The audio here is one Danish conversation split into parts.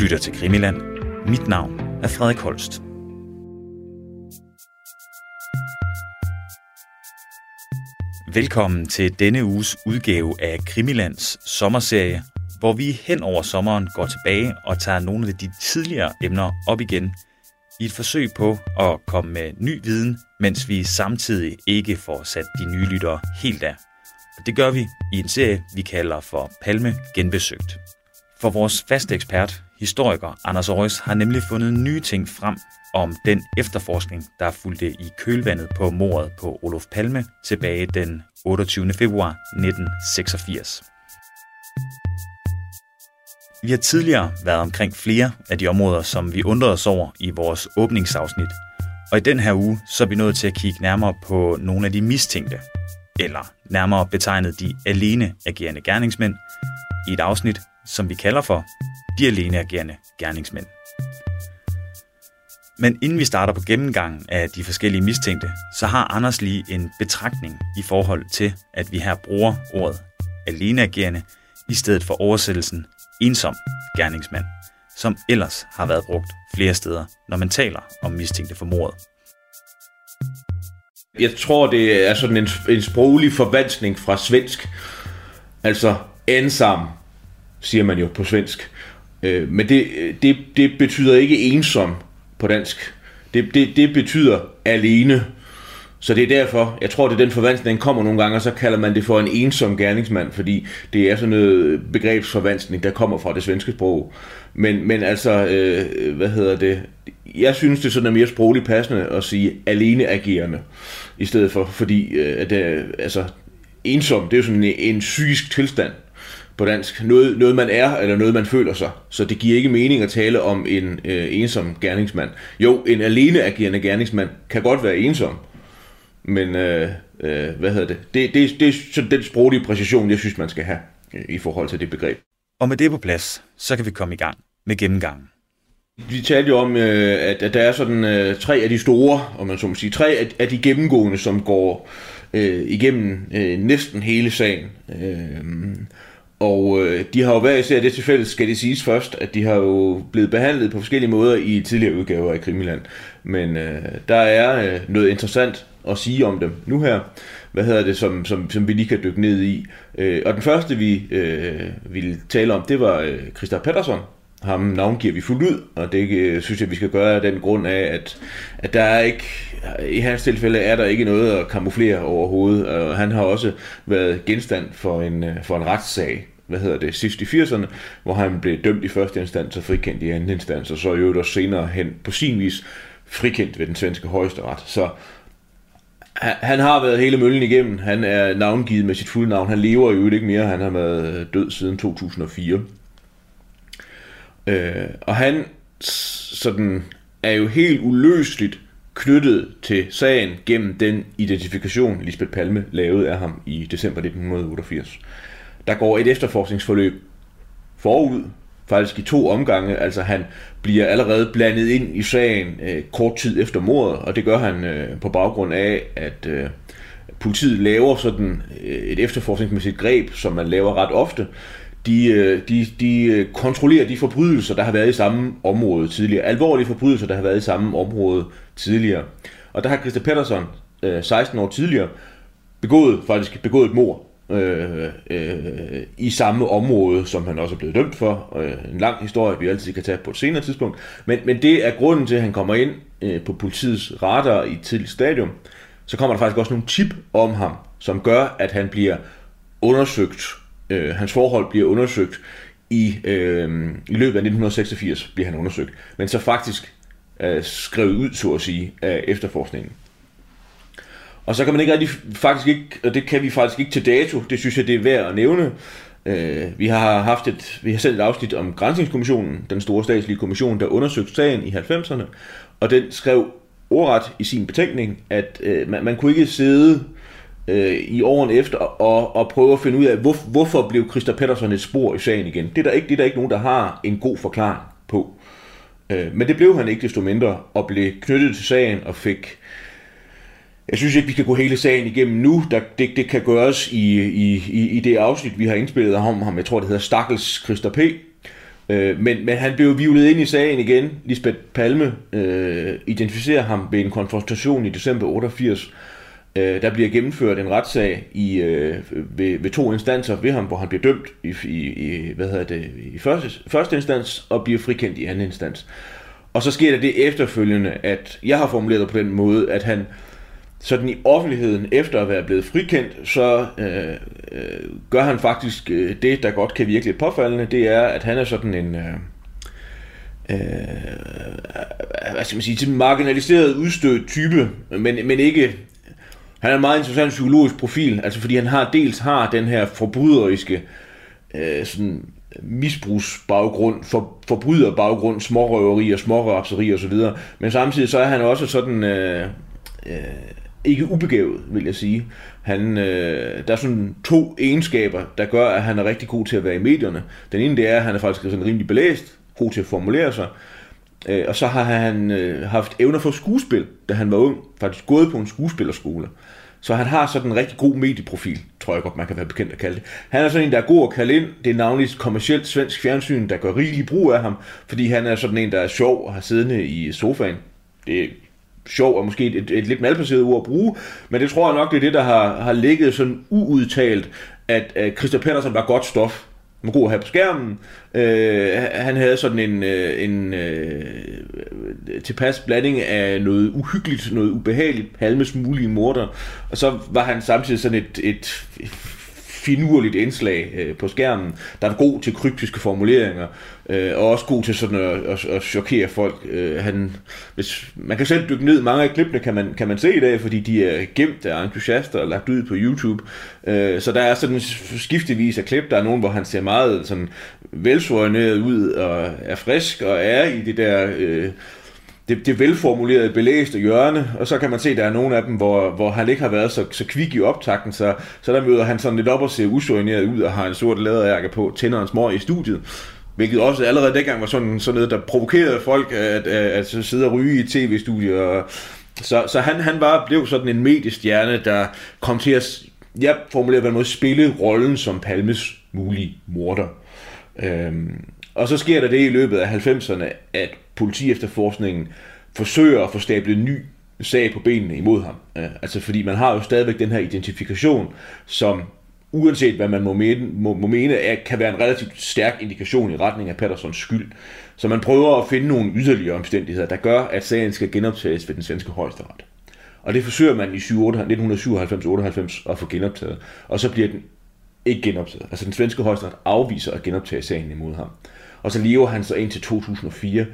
lytter til Krimiland. Mit navn er Frederik Holst. Velkommen til denne uges udgave af Krimilands sommerserie, hvor vi hen over sommeren går tilbage og tager nogle af de tidligere emner op igen i et forsøg på at komme med ny viden, mens vi samtidig ikke får sat de nye lyttere helt af. Og det gør vi i en serie, vi kalder for Palme Genbesøgt. For vores faste ekspert, historiker Anders Aarhus, har nemlig fundet nye ting frem om den efterforskning, der fulgte i kølvandet på mordet på Olof Palme tilbage den 28. februar 1986. Vi har tidligere været omkring flere af de områder, som vi undrede os over i vores åbningsafsnit. Og i den her uge, så er vi nået til at kigge nærmere på nogle af de mistænkte, eller nærmere betegnet de alene agerende gerningsmænd, i et afsnit, som vi kalder for de aleneagerende gerningsmænd. Men inden vi starter på gennemgangen af de forskellige mistænkte, så har Anders lige en betragtning i forhold til, at vi her bruger ordet aleneagerende i stedet for oversættelsen ensom gerningsmand, som ellers har været brugt flere steder, når man taler om mistænkte for mordet. Jeg tror, det er sådan en, en sproglig forvanskning fra svensk. Altså ensam, siger man jo på svensk. Øh, men det, det, det betyder ikke ensom på dansk. Det, det, det betyder alene. Så det er derfor, jeg tror, det er den forvanskning, kommer nogle gange, og så kalder man det for en ensom gerningsmand, fordi det er sådan noget begrebsforvanskning, der kommer fra det svenske sprog. Men, men altså, øh, hvad hedder det? Jeg synes, det sådan er mere sprogligt passende at sige alene agerende, i stedet for, fordi øh, at det, altså, ensom, det er jo sådan en, en psykisk tilstand på dansk. Noget, noget man er, eller noget man føler sig. Så det giver ikke mening at tale om en øh, ensom gerningsmand. Jo, en alene agerende gerningsmand kan godt være ensom, men øh, øh, hvad hedder det? Det, det, det er sådan den sproglige præcision, jeg synes, man skal have øh, i forhold til det begreb. Og med det på plads, så kan vi komme i gang med gennemgangen. Vi talte jo om, øh, at, at der er sådan øh, tre af de store, om man så må sige, tre af, af de gennemgående, som går øh, igennem øh, næsten hele sagen. Øh, og øh, de har jo været især det tilfælde, skal det siges først, at de har jo blevet behandlet på forskellige måder i tidligere udgaver af Krimiland. Men øh, der er øh, noget interessant at sige om dem nu her. Hvad hedder det, som, som, som vi lige kan dykke ned i. Øh, og den første, vi øh, ville tale om, det var øh, Christa Pettersson. Ham navngiver vi fuldt ud, og det øh, synes jeg, vi skal gøre af den grund af, at, at der er ikke, i hans tilfælde er der ikke noget at kamuflere overhovedet, og han har også været genstand for en, øh, for en retssag, hvad hedder det, sidst i 80'erne, hvor han blev dømt i første instans og frikendt i anden instans, og så jo der senere hen på sin vis frikendt ved den svenske højesteret. Så han har været hele møllen igennem. Han er navngivet med sit fulde navn. Han lever jo ikke mere. Han har været død siden 2004. Øh, og han sådan, er jo helt uløseligt knyttet til sagen gennem den identifikation, Lisbeth Palme lavede af ham i december 1988. Der går et efterforskningsforløb forud, faktisk i to omgange. Altså han bliver allerede blandet ind i sagen øh, kort tid efter mordet, og det gør han øh, på baggrund af, at øh, politiet laver sådan øh, et efterforskningsmæssigt greb, som man laver ret ofte. Øh, de, de, de kontrollerer de forbrydelser, der har været i samme område tidligere. Alvorlige forbrydelser, der har været i samme område tidligere. Og der har Christa Pettersson, øh, 16 år tidligere, begået, faktisk begået et mord øh, øh, i samme område, som han også er blevet dømt for. Øh, en lang historie, vi altid kan tage på et senere tidspunkt. Men, men det er grunden til, at han kommer ind øh, på politiets radar i et tidligt stadium. Så kommer der faktisk også nogle tip om ham, som gør, at han bliver undersøgt. Øh, hans forhold bliver undersøgt i, øh, i løbet af 1986 bliver han undersøgt. Men så faktisk øh, skrevet ud, så at sige, af efterforskningen. Og så kan man ikke rigtig, faktisk ikke, og det kan vi faktisk ikke til dato, det synes jeg, det er værd at nævne. Øh, vi har haft et, vi har selv et afsnit om Grænsningskommissionen, den store statslige kommission, der undersøgte sagen i 90'erne, og den skrev ordret i sin betænkning, at øh, man, man kunne ikke sidde øh, i årene efter og, og prøve at finde ud af, hvor, hvorfor blev Christa Pettersson et spor i sagen igen. Det er, der ikke, det er der ikke nogen, der har en god forklaring på. Øh, men det blev han ikke desto mindre, og blev knyttet til sagen og fik jeg synes ikke, vi kan gå hele sagen igennem nu. Der, det, det kan gøres i, i, i, i det afsnit, vi har indspillet om ham. Jeg tror, det hedder Stakkels Christa P. Øh, men, men han blev vivlet ind i sagen igen. Lisbeth Palme øh, identificerer ham ved en konfrontation i december 88. Øh, der bliver gennemført en retssag i, øh, ved, ved to instanser ved ham, hvor han bliver dømt i, i, i, hvad hedder det, i første, første instans og bliver frikendt i anden instans. Og så sker der det efterfølgende, at jeg har formuleret på den måde, at han sådan i offentligheden, efter at være blevet frikendt, så øh, øh, gør han faktisk øh, det, der godt kan virke lidt påfaldende, det er, at han er sådan en... Øh, øh, hvad skal man sige, en marginaliseret, udstødt type, men, men ikke... Han er en meget interessant psykologisk profil, altså fordi han har dels har den her forbryderiske øh, sådan misbrugsbaggrund, for, forbryderbaggrund, smårøveri smårapseri og så videre, men samtidig så er han også sådan øh, øh, ikke ubegavet, vil jeg sige. Han, øh, der er sådan to egenskaber, der gør, at han er rigtig god til at være i medierne. Den ene det er, at han er faktisk sådan rimelig belæst, god til at formulere sig, øh, og så har han øh, haft evner for skuespil, da han var ung, faktisk gået på en skuespillerskole. Så han har sådan en rigtig god medieprofil, tror jeg godt, man kan være bekendt at kalde det. Han er sådan en, der er god at kalde ind. Det er navnligt kommercielt svensk fjernsyn, der gør rigelig brug af ham, fordi han er sådan en, der er sjov og har siddende i sofaen. Det er sjov og måske et, et lidt malplaceret ord at bruge, men det tror jeg nok, det er det, der har, har ligget sådan uudtalt, at, at Christian Pedersen var godt stof. Han var god at have på skærmen. Øh, han havde sådan en, øh, en øh, tilpas blanding af noget uhyggeligt, noget ubehageligt, Palmes mulige morder, og så var han samtidig sådan et, et finurligt indslag øh, på skærmen, der er god til kryptiske formuleringer, øh, og også god til sådan at, at, at chokere folk. Øh, han, hvis, man kan selv dykke ned, mange af klippene kan man, kan man se i dag, fordi de er gemt af entusiaster og lagt ud på YouTube. Øh, så der er sådan skiftevis af klip, der er nogen, hvor han ser meget sådan velsvøjnet ud og er frisk og er i det der... Øh, det, det velformulerede, belæste hjørne, og så kan man se, at der er nogle af dem, hvor, hvor han ikke har været så, så kvik i optakten, så, så der møder han sådan lidt op og ser usorineret ud og har en sort læderjakke på, tænder en små i studiet. Hvilket også allerede dengang var sådan, sådan noget, der provokerede folk at, at, at sidde og ryge i tv-studier. Og, så, så han, han var, blev sådan en mediestjerne, der kom til at, jeg formulerer på en måde, spille rollen som Palmes mulige morder. Øhm, og så sker der det i løbet af 90'erne, at politi efterforskningen forsøger at få stablet en ny sag på benene imod ham. Øh, altså fordi man har jo stadigvæk den her identifikation, som uanset hvad man må mene, må, må mene er, kan være en relativt stærk indikation i retning af Pattersons skyld. Så man prøver at finde nogle yderligere omstændigheder, der gør, at sagen skal genoptages ved den svenske højesteret. Og det forsøger man i 1997-98 at få genoptaget, og så bliver den ikke genoptaget. Altså den svenske højesteret afviser at genoptage sagen imod ham. Og så lever han så indtil 2004,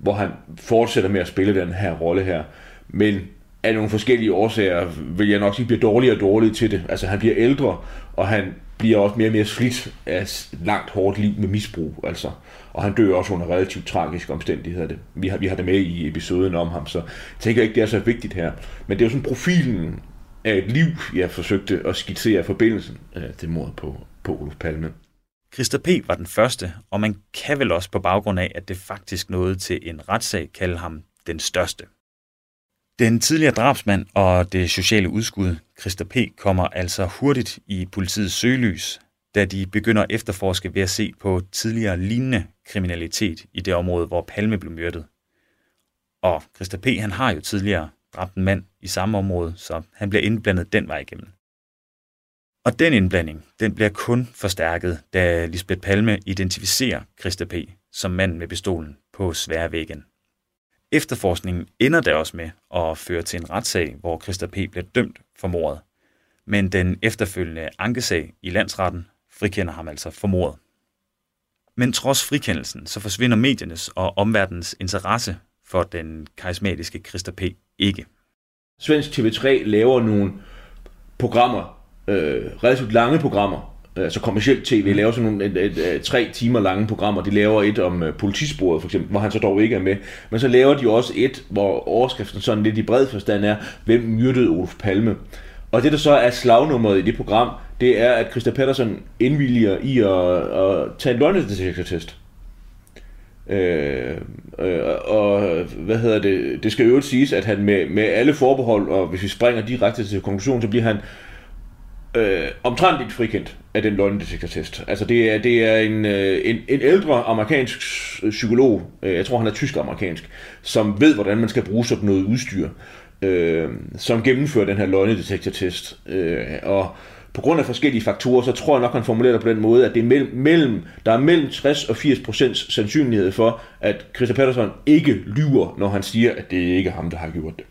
hvor han fortsætter med at spille den her rolle her. Men af nogle forskellige årsager vil jeg nok sige, bliver dårligere og dårligere til det. Altså han bliver ældre, og han bliver også mere og mere slidt af et langt hårdt liv med misbrug. Altså. Og han dør også under relativt tragiske omstændigheder. Det. Vi, har, vi har det med i episoden om ham, så jeg tænker ikke, det er så vigtigt her. Men det er jo sådan profilen af et liv, jeg forsøgte at skitsere forbindelsen øh, til mordet på, på Olof Palme. Christa P. var den første, og man kan vel også på baggrund af, at det faktisk nåede til en retssag, kalde ham den største. Den tidligere drabsmand og det sociale udskud, Christa P., kommer altså hurtigt i politiets søgelys, da de begynder at efterforske ved at se på tidligere lignende kriminalitet i det område, hvor Palme blev myrdet. Og Christa P. han har jo tidligere dræbt en mand i samme område, så han bliver indblandet den vej igennem. Og den indblanding, den bliver kun forstærket, da Lisbeth Palme identificerer Christa P. som manden med pistolen på Sværvæggen. Efterforskningen ender der også med at føre til en retssag, hvor Christa P. bliver dømt for mordet. Men den efterfølgende ankesag i landsretten frikender ham altså for mordet. Men trods frikendelsen, så forsvinder mediernes og omverdens interesse for den karismatiske Christa P. ikke. Svensk TV3 laver nogle programmer, øh, relativt lange programmer, altså kommersielt tv, mm. laver sådan nogle et, et, et, tre timer lange programmer. De laver et om uh, politisporet for eksempel, hvor han så dog ikke er med. Men så laver de også et, hvor overskriften sådan lidt i bred forstand er, hvem myrdede Olof Palme? Og det, der så er slagnummeret i det program, det er, at Christa Pettersson indvilliger i at, at tage en løgnedetektortest. Øh, øh, og hvad hedder det, det skal jo siges, at han med, med alle forbehold, og hvis vi springer direkte til konklusionen, så bliver han øh, omtrentligt frikendt af den løgndetektortest. Altså det er, det er en, øh, en, en ældre amerikansk psykolog, øh, jeg tror han er tysk-amerikansk, som ved, hvordan man skal bruge sådan noget udstyr, øh, som gennemfører den her løgnedetektortest. Øh, og på grund af forskellige faktorer, så tror jeg nok, han formulerer det på den måde, at det er mellem, mellem, der er mellem 60 og 80 procents sandsynlighed for, at Christian Patterson ikke lyver, når han siger, at det ikke er ham, der har gjort det.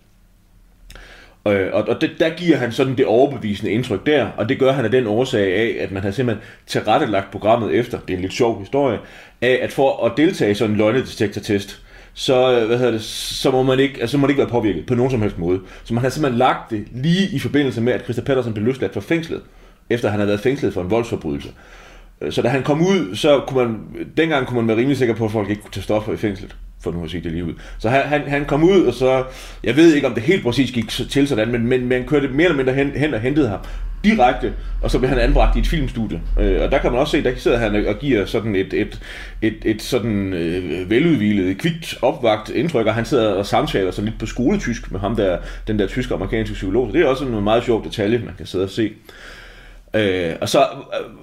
Øh, og, og det, der giver han sådan det overbevisende indtryk der, og det gør han af den årsag af, at man har simpelthen tilrettelagt programmet efter, det er en lidt sjov historie, af at for at deltage i sådan en løgnedetektortest, så, øh, hvad hedder det, så må man ikke, altså, må man ikke være påvirket på nogen som helst måde. Så man har simpelthen lagt det lige i forbindelse med, at Christa Pettersen blev løsladt fra fængslet, efter han havde været fængslet for en voldsforbrydelse. Øh, så da han kom ud, så kunne man, dengang kunne man være rimelig sikker på, at folk ikke kunne tage stoffer i fængslet for nu at sige det lige ud. Så han, han, han kom ud, og så, jeg ved ikke, om det helt præcis gik til sådan, men, men man kørte mere eller mindre hen, hen og hentede ham direkte, og så blev han anbragt i et filmstudie. Øh, og der kan man også se, der sidder han og giver sådan et, et, et, et sådan øh, veludvilet, kvikt opvagt indtryk, og han sidder og samtaler sådan lidt på skoletysk med ham der, den der tyske amerikanske psykolog. Så det er også en meget sjov detalje, man kan sidde og se. Øh, og så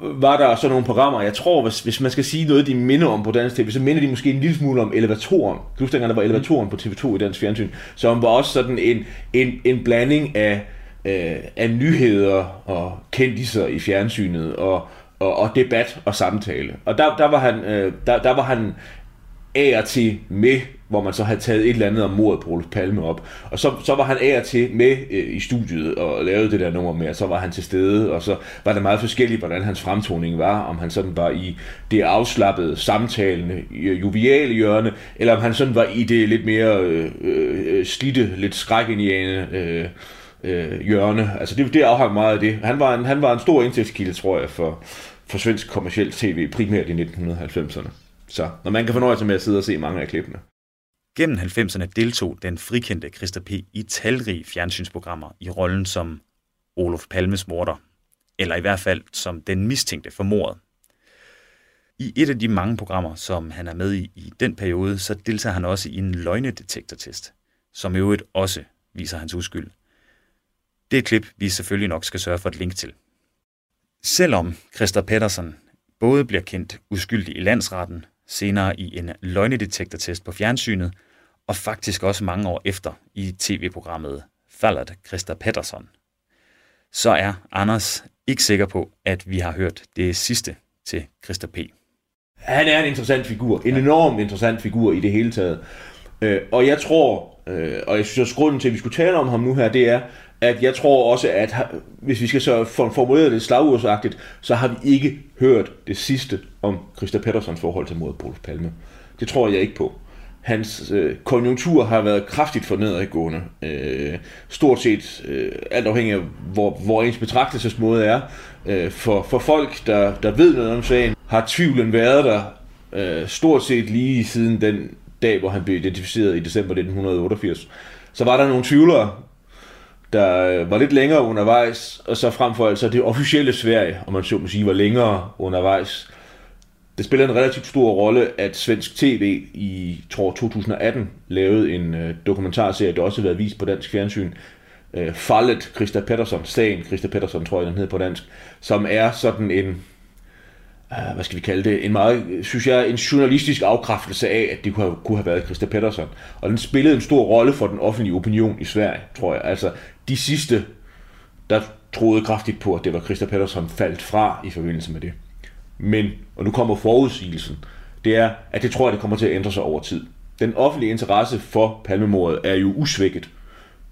øh, var der sådan nogle programmer, jeg tror, hvis, hvis man skal sige noget, de minder om på dansk tv, så minder de måske en lille smule om Elevatoren. Du husker dengang, der var Elevatoren på TV2 i dansk fjernsyn, som var også sådan en, en, en blanding af, øh, af nyheder og kendiser i fjernsynet, og, og, og debat og samtale. Og der, der, var han, øh, der, der var han af og til med hvor man så havde taget et eller andet om mordet på Olof Palme op. Og så, så var han af og til med øh, i studiet og lavede det der nummer med, og så var han til stede, og så var det meget forskelligt, hvordan hans fremtoning var, om han sådan var i det afslappede, samtalende, joviale hjørne, eller om han sådan var i det lidt mere øh, øh, slidte, lidt skrækindiane øh, øh, hjørne. Altså det, det afhang meget af det. Han var en, han var en stor indtægtskilde, tror jeg, for, for svensk kommersielt tv, primært i 1990'erne. Så når man kan fornøje sig med at sidde og se mange af klippene. Gennem 90'erne deltog den frikendte Christa P. i talrige fjernsynsprogrammer i rollen som Olof Palmes morder, eller i hvert fald som den mistænkte for mordet. I et af de mange programmer, som han er med i i den periode, så deltager han også i en løgnedetektortest, som i øvrigt også viser hans uskyld. Det er et klip, vi selvfølgelig nok skal sørge for et link til. Selvom Christer Pedersen både bliver kendt uskyldig i landsretten, senere i en løgnedetektortest på fjernsynet, og faktisk også mange år efter i tv-programmet Fallet Christa Pettersson, så er Anders ikke sikker på, at vi har hørt det sidste til Christa P. Han er en interessant figur, en enormt interessant figur i det hele taget. Øh, og jeg tror, øh, og jeg synes at grunden til, at vi skulle tale om ham nu her, det er, at jeg tror også, at hvis vi skal så formulere det slagursagtigt, så har vi ikke hørt det sidste om Christa Petterssons forhold til mordet på Palme. Det tror jeg ikke på hans øh, konjunktur har været kraftigt for nedadgående. Øh, stort set øh, alt afhængig af, hvor, hvor ens betragtelsesmåde er. Øh, for, for folk, der, der ved noget om sagen, har tvivlen været der øh, stort set lige siden den dag, hvor han blev identificeret i december 1988. Så var der nogle tvivlere, der øh, var lidt længere undervejs, og så frem for alt så det officielle Sverige, om man så må sige, var længere undervejs. Det spiller en relativt stor rolle, at svensk tv i tror 2018 lavede en øh, dokumentarserie, der også har været vist på dansk fjernsyn, øh, Fallet Christa Pettersson, sagen Christa Pettersson, tror jeg den hedder på dansk, som er sådan en, øh, hvad skal vi kalde det, en meget, synes jeg, en journalistisk afkræftelse af, at det kunne have, kunne have været Christa Pettersson. Og den spillede en stor rolle for den offentlige opinion i Sverige, tror jeg. Altså, de sidste, der troede kraftigt på, at det var Christa Pettersson faldt fra i forbindelse med det. Men, og nu kommer forudsigelsen, det er, at det tror jeg, det kommer til at ændre sig over tid. Den offentlige interesse for palmemordet er jo usvækket.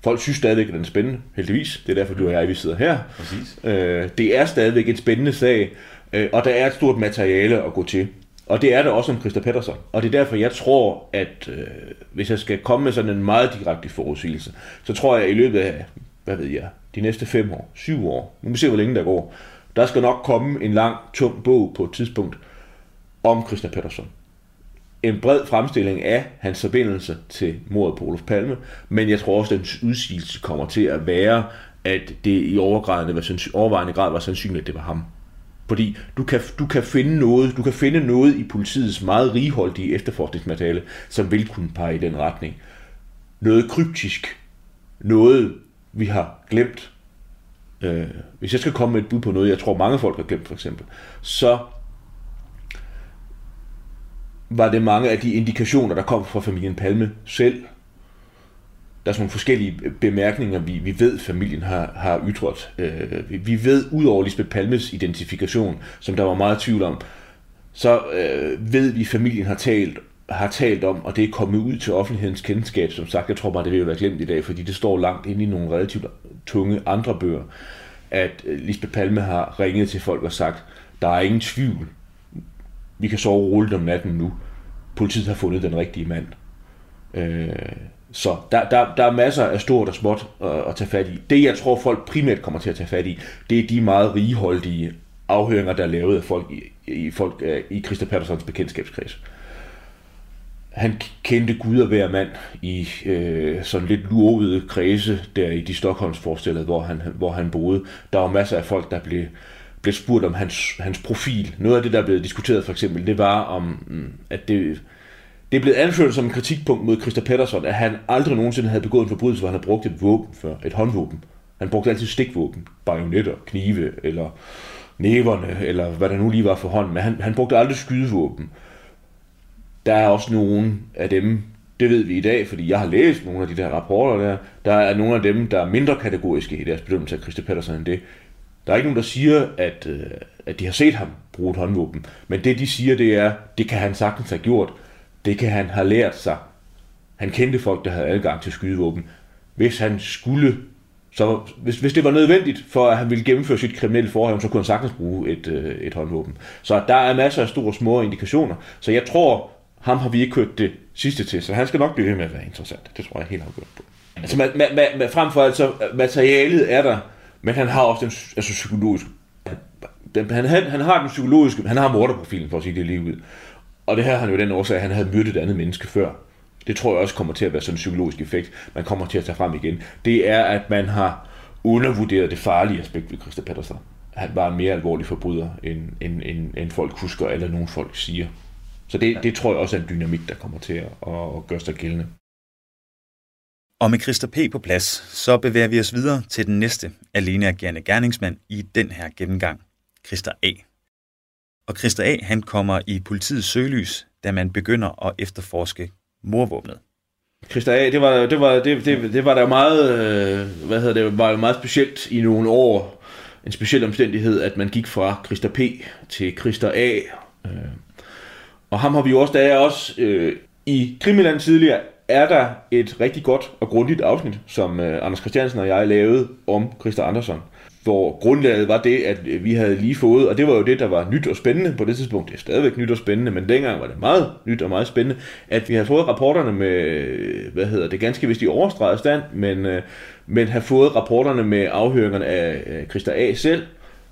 Folk synes stadigvæk, at den er spændende, heldigvis. Det er derfor, du og jeg, vi sidder her. Præcis. Øh, det er stadigvæk en spændende sag, øh, og der er et stort materiale at gå til. Og det er der også om Christa Pettersson. Og det er derfor, jeg tror, at øh, hvis jeg skal komme med sådan en meget direkte forudsigelse, så tror jeg i løbet af, hvad ved jeg, de næste fem år, syv år, nu må vi se, hvor længe der går, der skal nok komme en lang, tung bog på et tidspunkt om Christian Pettersson. En bred fremstilling af hans forbindelse til mordet på Olof Palme, men jeg tror også, at den udsigelse kommer til at være, at det i overvejende grad var sandsynligt, at det var ham. Fordi du kan, du kan finde noget, du kan finde noget i politiets meget righoldige efterforskningsmateriale, som vil kunne pege i den retning. Noget kryptisk, noget vi har glemt, øh, hvis jeg skal komme med et bud på noget, jeg tror mange folk har glemt for eksempel, så var det mange af de indikationer, der kom fra familien Palme selv. Der er sådan nogle forskellige bemærkninger, vi, vi ved, familien har, har ytret. Øh, vi, vi ved, ud over Lisbeth Palmes identifikation, som der var meget tvivl om, så øh, ved vi, familien har talt har talt om, og det er kommet ud til offentlighedens kendskab, som sagt, jeg tror bare, det vil være glemt i dag, fordi det står langt inde i nogle relativt tunge andre bøger, at øh, Lisbeth Palme har ringet til folk og sagt, der er ingen tvivl, vi kan sove roligt om natten nu. Politiet har fundet den rigtige mand. Øh, så der, der, der er masser af stort og småt at, at tage fat i. Det, jeg tror, folk primært kommer til at tage fat i, det er de meget rigeholdige afhøringer, der er lavet af folk i, i, folk, øh, i Christa Pattersons bekendtskabskreds. Han kendte Gud og hver mand i øh, sådan lidt lurvede kredse der i de Stockholmsforstillede, hvor han, hvor han boede. Der var masser af folk, der blev blev spurgt om hans, hans profil. Noget af det, der blev diskuteret for eksempel, det var om, mm, at det, det er blevet anført som en kritikpunkt mod Christa Pettersson, at han aldrig nogensinde havde begået en forbrydelse, hvor han havde brugt et våben før, et håndvåben. Han brugte altid stikvåben, bajonetter, knive, eller næverne, eller hvad der nu lige var for hånden, men han, han brugte aldrig skydevåben. Der er også nogle af dem, det ved vi i dag, fordi jeg har læst nogle af de der rapporter der, der er nogle af dem, der er mindre kategoriske i deres bedømmelse af Christa Pedersen end det. Der er ikke nogen, der siger, at, øh, at de har set ham bruge et håndvåben. Men det, de siger, det er, det kan han sagtens have gjort. Det kan han have lært sig. Han kendte folk, der havde adgang til skydevåben. Hvis han skulle så hvis, hvis det var nødvendigt for, at han ville gennemføre sit kriminelle forhold, så kunne han sagtens bruge et, øh, et håndvåben. Så der er masser af store små indikationer. Så jeg tror, ham har vi ikke kørt det sidste til, så han skal nok blive ved med at være interessant. Det tror jeg helt afgjort på. Altså, man, man, man, man, frem for alt så, øh, materialet er der, men han har også den altså, psykologiske... Den, han, han, han har den psykologiske... Han har morderprofilen, for at sige det lige ud. Og det her har han jo den årsag, at han havde myrdet et andet menneske før. Det tror jeg også kommer til at være sådan en psykologisk effekt, man kommer til at tage frem igen. Det er, at man har undervurderet det farlige aspekt ved Christa Patterson. Han var en mere alvorlig forbryder, end, end, end, end folk husker, eller nogen folk siger. Så det, det tror jeg også er en dynamik, der kommer til at, at gøre sig gældende. Og med Christa P. på plads, så bevæger vi os videre til den næste alene agerende gerningsmand i den her gennemgang, Christa A. Og Christa A. han kommer i politiets søgelys, da man begynder at efterforske morvåbnet. Christa A. det var, det var, det, det, det var der meget, øh, hvad hedder det, var jo meget specielt i nogle år. En speciel omstændighed, at man gik fra Christa P. til Christa A. Og ham har vi jo også, der er også øh, i Krimiland tidligere, er der et rigtig godt og grundigt afsnit, som øh, Anders Christiansen og jeg lavede om Christa Andersen Hvor grundlaget var det, at øh, vi havde lige fået, og det var jo det, der var nyt og spændende på det tidspunkt. Det er stadigvæk nyt og spændende, men dengang var det meget nyt og meget spændende, at vi havde fået rapporterne med, øh, hvad hedder det, ganske vist i overstreget stand, men, øh, men have fået rapporterne med afhøringerne af uh, Christa A. selv,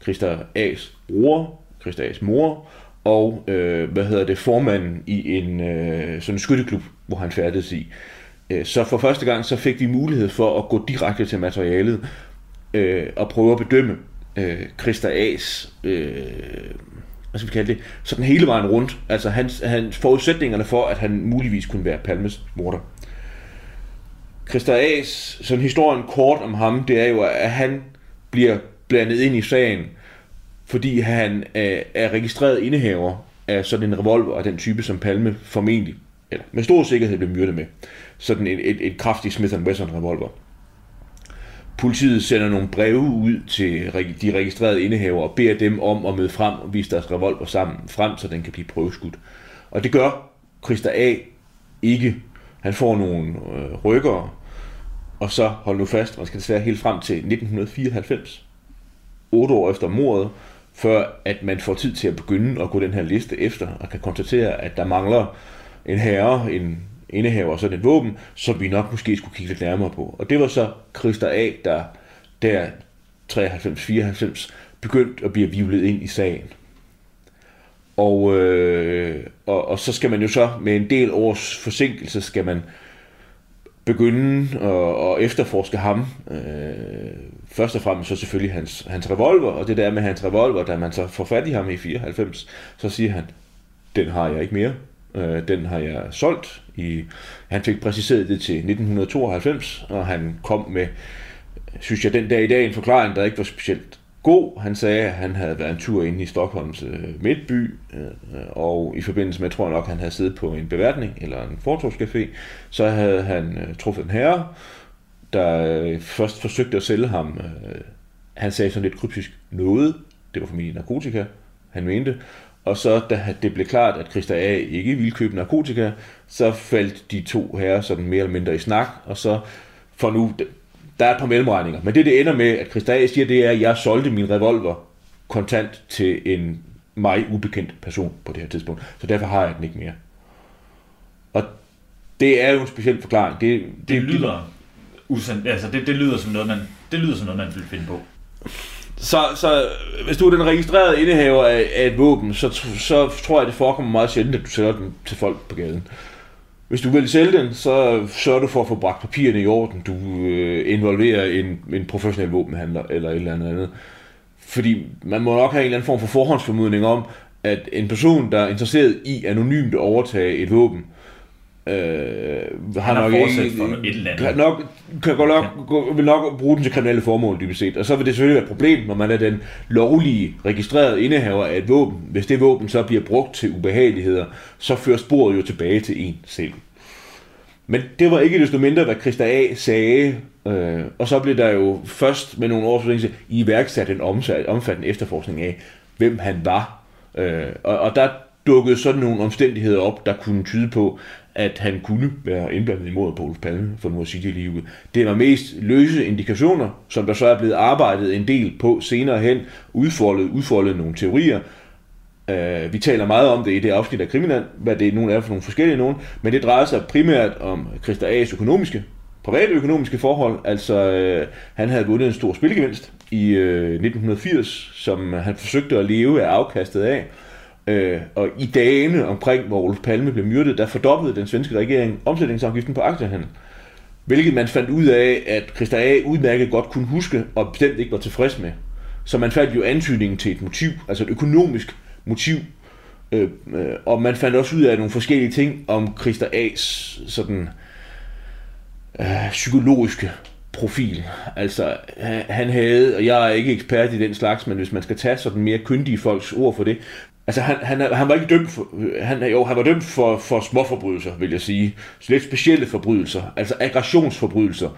Christa A's bror, Christa A's mor, og øh, hvad hedder det, formanden i en øh, sådan en skytteklub, hvor han færdedes i. Øh, så for første gang så fik vi mulighed for at gå direkte til materialet øh, og prøve at bedømme øh, Christa A's øh, hvad skal vi kalde det, sådan hele vejen rundt. Altså hans, hans forudsætningerne for, at han muligvis kunne være Palmes morder. Christa A's, sådan historien kort om ham, det er jo, at han bliver blandet ind i sagen, fordi han er, er registreret indehaver af sådan en revolver af den type, som Palme formentlig, eller med stor sikkerhed blev myrdet med. Sådan et, et, et kraftigt Smith Wesson revolver. Politiet sender nogle breve ud til de registrerede indehaver og beder dem om at møde frem og vise deres revolver sammen frem, så den kan blive prøveskudt. Og det gør Christa A. ikke. Han får nogle øh, rykker, og så hold nu fast, man skal desværre helt frem til 1994, otte år efter mordet, før at man får tid til at begynde at gå den her liste efter, og kan konstatere, at der mangler en herre, en indehaver og sådan et våben, som vi nok måske skulle kigge lidt nærmere på. Og det var så Christa A., der der 93-94 begyndte at blive vivlet ind i sagen. Og, øh, og, og så skal man jo så med en del års forsinkelse, skal man begynde at, at efterforske ham. Øh, først og fremmest så selvfølgelig hans, hans revolver, og det der med hans revolver, da man så får fat i ham i 94, så siger han, den har jeg ikke mere. Øh, den har jeg solgt. I, han fik præciseret det til 1992, og han kom med synes jeg den dag i dag en forklaring, der ikke var specielt god. Han sagde, at han havde været en tur ind i Stockholms øh, midtby, øh, og i forbindelse med, tror jeg nok, han havde siddet på en beværtning eller en fortogscafé, så havde han øh, truffet en herre, der øh, først forsøgte at sælge ham, øh, han sagde sådan lidt kryptisk, noget, det var formentlig narkotika, han mente, og så da det blev klart, at Christa A. ikke ville købe narkotika, så faldt de to herrer sådan mere eller mindre i snak, og så for nu, der er et par mellemregninger. Men det, det ender med, at Christa siger, det er, at jeg solgte min revolver kontant til en mig ubekendt person på det her tidspunkt. Så derfor har jeg den ikke mere. Og det er jo en speciel forklaring. Det, det, det lyder usand, altså det, det lyder som noget, man, det lyder som noget, man vil finde på. Så, så hvis du er den registrerede indehaver af, af et våben, så, så tror jeg, det forekommer meget sjældent, at du sælger den til folk på gaden. Hvis du vil sælge den, så sørger du for at få bragt papirerne i orden. Du øh, involverer en, en professionel våbenhandler eller et eller andet andet. Fordi man må nok have en eller anden form for forhåndsformodning om, at en person, der er interesseret i anonymt at overtage et våben, Øh, har nok ikke, for et eller andet. Kan nok, kan godt nok, vil nok bruge den til kriminelle formål, dybest set. Og så vil det selvfølgelig være et problem, når man er den lovlige, registrerede indehaver af et våben. Hvis det våben så bliver brugt til ubehageligheder, så fører sporet jo tilbage til en selv. Men det var ikke desto mindre, hvad Christa A. sagde. Øh, og så blev der jo først med nogle års forlængelse iværksat en omfattende efterforskning af, hvem han var. Øh, og, og der dukkede sådan nogle omstændigheder op, der kunne tyde på, at han kunne være indblandet i mordet på Olof Palme, for nu at sige det lige ud. Det var mest løse indikationer, som der så er blevet arbejdet en del på senere hen, udfoldet, udfoldet nogle teorier. Uh, vi taler meget om det i det afsnit af Kriminal, hvad det nogle er for nogle forskellige nogen, men det drejer sig primært om Christa A's økonomiske, private økonomiske forhold. Altså, uh, han havde vundet en stor spilgevinst i uh, øh, 1980, som han forsøgte at leve af afkastet af. Øh, og i dagene omkring, hvor Olof Palme blev myrdet, der fordoblede den svenske regering omsætningsafgiften på aktiehandel. Hvilket man fandt ud af, at Christa A. udmærket godt kunne huske, og bestemt ikke var tilfreds med. Så man fandt jo antydningen til et motiv, altså et økonomisk motiv. Øh, øh, og man fandt også ud af nogle forskellige ting om Christa A.'s sådan, øh, psykologiske profil. Altså, han havde, og jeg er ikke ekspert i den slags, men hvis man skal tage sådan mere kyndige folks ord for det, Altså, han, han, han var ikke dømt for, han, jo, han var dømt for, for småforbrydelser, vil jeg sige. Så lidt specielle forbrydelser, altså aggressionsforbrydelser.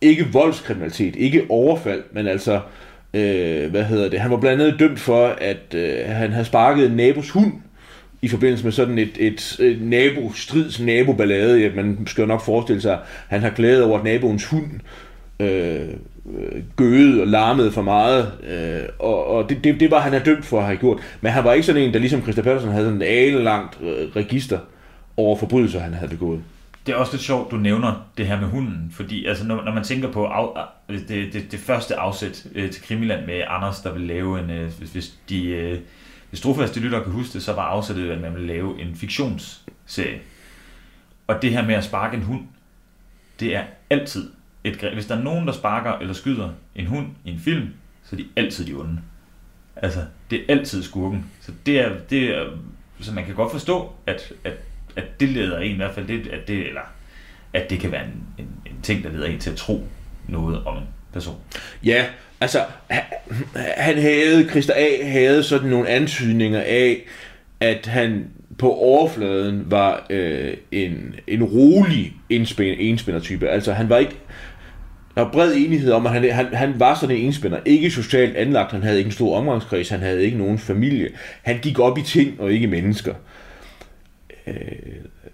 Ikke voldskriminalitet, ikke overfald, men altså, øh, hvad hedder det, han var blandt andet dømt for, at øh, han havde sparket en nabos hund i forbindelse med sådan et, et, et nabo-strids naboballade. Ja, man skal jo nok forestille sig, at han har glædet over, naboens hund øh, gøede og larmede for meget, øh, og, og det, det, det var han er dømt for at have gjort. Men han var ikke sådan en, der ligesom Christa Pedersen havde sådan en langt øh, register over forbrydelser, han havde begået. Det er også lidt sjovt, du nævner det her med hunden, fordi altså, når, når man tænker på af, det, det, det første afsæt øh, til Krimiland med Anders, der vil lave en, øh, hvis, hvis de... Øh, hvis trofaste lytter kan huske det, så var afsættet, at man ville lave en fiktionsserie. Og det her med at sparke en hund, det er altid et, hvis der er nogen, der sparker eller skyder en hund i en film, så er de altid de onde. Altså, det er altid skurken. Så det er, det er så man kan godt forstå, at, at, at det leder en i hvert fald, det, at det, eller at det kan være en, en, en ting, der leder en til at tro noget om en person. Ja, altså, han havde, Christer A. havde sådan nogle antydninger af, at han på overfladen var øh, en, en rolig enspændertype. Altså han var ikke, der var bred enighed om, at han, han, han var sådan en enspænder. Ikke socialt anlagt, han havde ikke en stor omgangskreds, han havde ikke nogen familie. Han gik op i ting og ikke mennesker. Øh,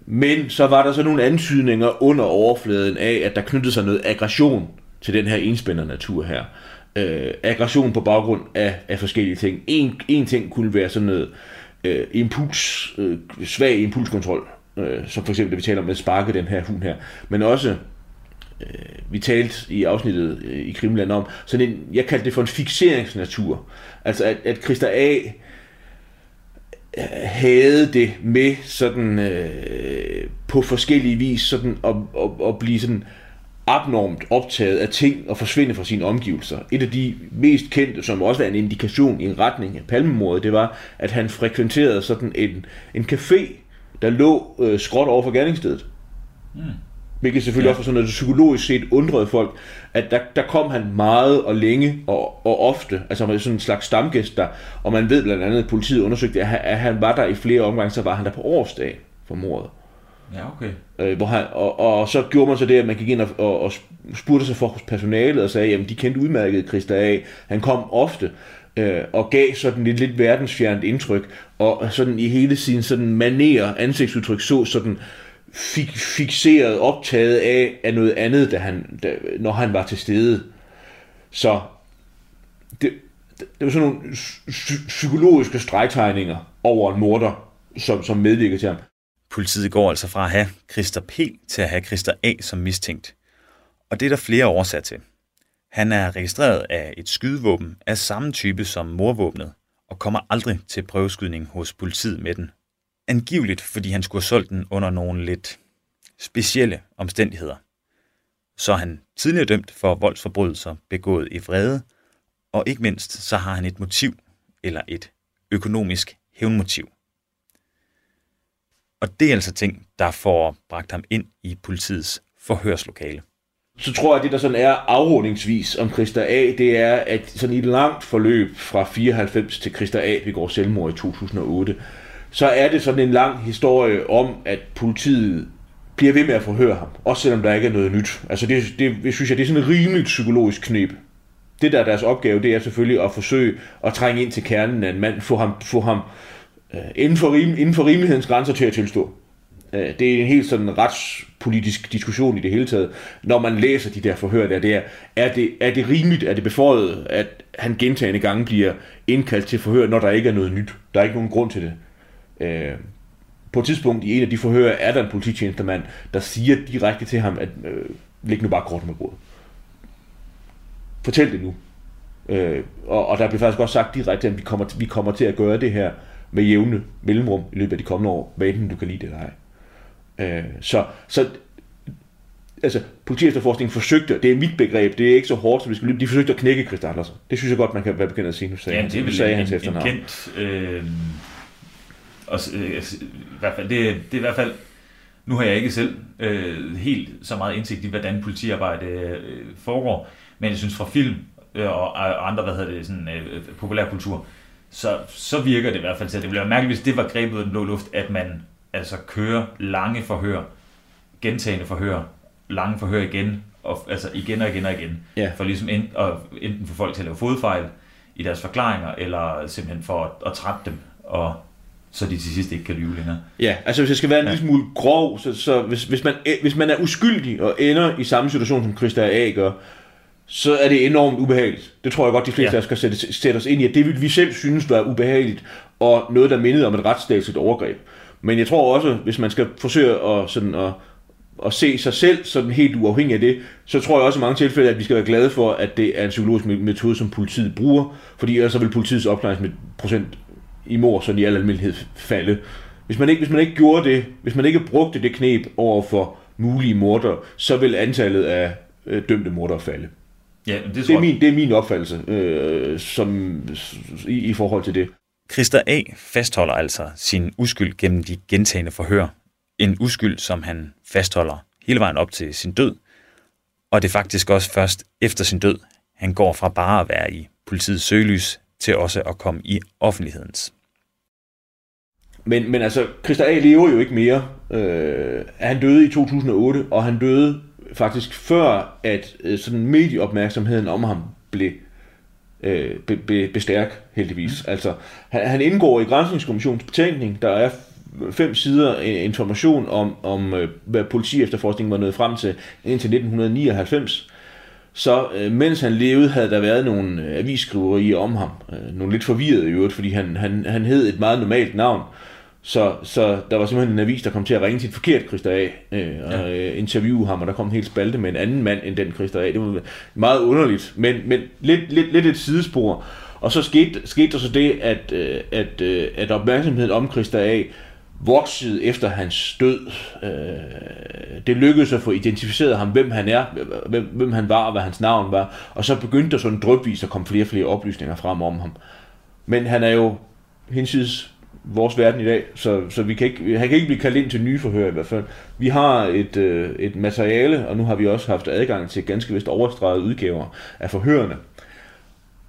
men så var der så nogle antydninger under overfladen af, at der knyttede sig noget aggression til den her enspænder natur her. Øh, aggression på baggrund af, af forskellige ting. En, en ting kunne være sådan noget øh, impuls, øh, svag impulskontrol, øh, som for eksempel det vi taler om at sparke den her hund her, men også øh, vi talte i afsnittet øh, i Krimland om, sådan en, jeg kaldte det for en fixeringsnatur. Altså at, at Christa A havde det med sådan øh, på forskellige vis sådan at, at, at blive sådan abnormt optaget af ting og forsvinde fra sine omgivelser. Et af de mest kendte, som også er en indikation i en retning af palmemordet, det var, at han frekventerede sådan en, en café, der lå øh, skråt over for gerningsstedet. Mm. Hvilket selvfølgelig ja. også var sådan noget psykologisk set undrede folk, at der, der kom han meget og længe og, og ofte, altså med sådan en slags stamgæst der, og man ved blandt andet, at politiet undersøgte, at han, at han var der i flere omgange, så var han der på årsdag for mordet. Ja, okay. Øh, hvor han, og, og, så gjorde man så det, at man gik ind og, og, og spurgte sig for hos personalet og sagde, jamen de kendte udmærket Christa A. Han kom ofte øh, og gav sådan et lidt verdensfjernt indtryk, og sådan i hele sin sådan maner ansigtsudtryk så sådan fik, fixeret, optaget af, af noget andet, da han, da, når han var til stede. Så det, det var sådan nogle psykologiske stregtegninger over en morder, som, som medvirker til ham. Politiet går altså fra at have Christer P. til at have Christer A. som mistænkt. Og det er der flere årsager til. Han er registreret af et skydevåben af samme type som morvåbnet, og kommer aldrig til prøveskydning hos politiet med den. Angiveligt, fordi han skulle have solgt den under nogle lidt specielle omstændigheder. Så er han tidligere dømt for voldsforbrydelser begået i vrede, og ikke mindst så har han et motiv, eller et økonomisk hævnmotiv. Og det er altså ting, der får bragt ham ind i politiets forhørslokale. Så tror jeg, at det der sådan er afrundingsvis om Christa A, det er, at sådan i et langt forløb fra 94 til Christa A begår selvmord i 2008, så er det sådan en lang historie om, at politiet bliver ved med at forhøre ham, også selvom der ikke er noget nyt. Altså det, det, det synes jeg, det er sådan et rimeligt psykologisk knep. Det der er deres opgave, det er selvfølgelig at forsøge at trænge ind til kernen af en mand, få ham, få ham øh, inden, for rim, inden for rimelighedens grænser til at tilstå. Øh, det er en helt sådan retspolitisk diskussion i det hele taget, når man læser de der forhør der, det er, er det, er det rimeligt, er det beføjet, at han gentagende gange bliver indkaldt til forhør, når der ikke er noget nyt. Der er ikke nogen grund til det. Øh, på et tidspunkt i en af de forhør er der en polititjenestemand, der siger direkte til ham, at øh, læg nu bare kort med bordet. Fortæl det nu. Øh, og, og der bliver faktisk også sagt direkte, at vi kommer, vi kommer til at gøre det her med jævne mellemrum i løbet af de kommende år, hvad enten du kan lide det eller ej. Øh, så, så altså, politiefterforskningen forsøgte, det er mit begreb, det er ikke så hårdt, som vi skal de forsøgte at knække Christa Andersen. Det synes jeg godt, man kan være bekendt at sige. Nu sagde, ja, det er vel sagde en, en, en kendt, øh, og, øh, i hvert fald, det, det er i hvert fald, nu har jeg ikke selv øh, helt så meget indsigt i, hvordan politiarbejde øh, foregår, men jeg synes fra film øh, og andre, hvad hedder det, sådan øh, populærkultur, så, så virker det i hvert fald til, at det være mærkeligt, hvis det var grebet ud af den blå luft, at man altså kører lange forhør, gentagende forhør, lange forhør igen, og, altså igen og igen og igen, ja. for ligesom en, og enten få folk til at lave fodfejl i deres forklaringer, eller simpelthen for at, at trætte dem, og så de til sidst ikke kan lyve længere. Ja, altså hvis jeg skal være en ja. lille smule grov, så, så hvis, hvis, man, hvis man er uskyldig og ender i samme situation, som Christa A. gør, så er det enormt ubehageligt. Det tror jeg godt, de fleste ja. af os skal sætte, sætte os ind i, at det vil vi selv synes var ubehageligt, og noget, der mindede om et retsstatsligt overgreb. Men jeg tror også, hvis man skal forsøge at, sådan at, at se sig selv sådan helt uafhængig af det, så tror jeg også i mange tilfælde, at vi skal være glade for, at det er en psykologisk metode, som politiet bruger, fordi ellers så vil politiets opklaringsprocent i mor sådan i al almindelighed falde. Hvis man, ikke, hvis man ikke gjorde det, hvis man ikke brugte det knep over for mulige morder, så vil antallet af øh, dømte morder falde. Ja, det, det, er min, det er min opfattelse øh, som, i, i forhold til det. Christa A. fastholder altså sin uskyld gennem de gentagende forhør. En uskyld, som han fastholder hele vejen op til sin død. Og det er faktisk også først efter sin død, han går fra bare at være i politiets søgelys til også at komme i offentlighedens. Men, men altså, Christa A. lever jo ikke mere. Øh, han døde i 2008, og han døde faktisk før, at øh, sådan medieopmærksomheden om ham blev øh, be, be, bestærk, heldigvis. Mm. Altså, han, han indgår i Grænsningskommissionens betænkning. Der er fem sider information om, om øh, hvad politi efterforskningen var nået frem til indtil 1999. Så øh, mens han levede, havde der været nogle øh, avisskriverier om ham. Øh, nogle lidt forvirrede i øvrigt, fordi han, han, han hed et meget normalt navn. Så, så der var simpelthen en avis, der kom til at ringe til et forkert Christa A. Øh, og øh, interviewe ham, og der kom en helt spalte med en anden mand end den Christa A. Det var meget underligt, men, men lidt, lidt, lidt et sidespor. Og så skete, skete der så det, at, øh, at, øh, at opmærksomheden om Christa A voksede efter hans død. Det lykkedes at få identificeret ham, hvem han er, hvem, hvem han var og hvad hans navn var. Og så begyndte der sådan drøbvis at komme flere og flere oplysninger frem om ham. Men han er jo hinsides vores verden i dag, så, så vi kan ikke, han kan ikke blive kaldt ind til nye forhør i hvert fald. Vi har et, øh, et materiale, og nu har vi også haft adgang til ganske vist overstreget udgaver af forhørene.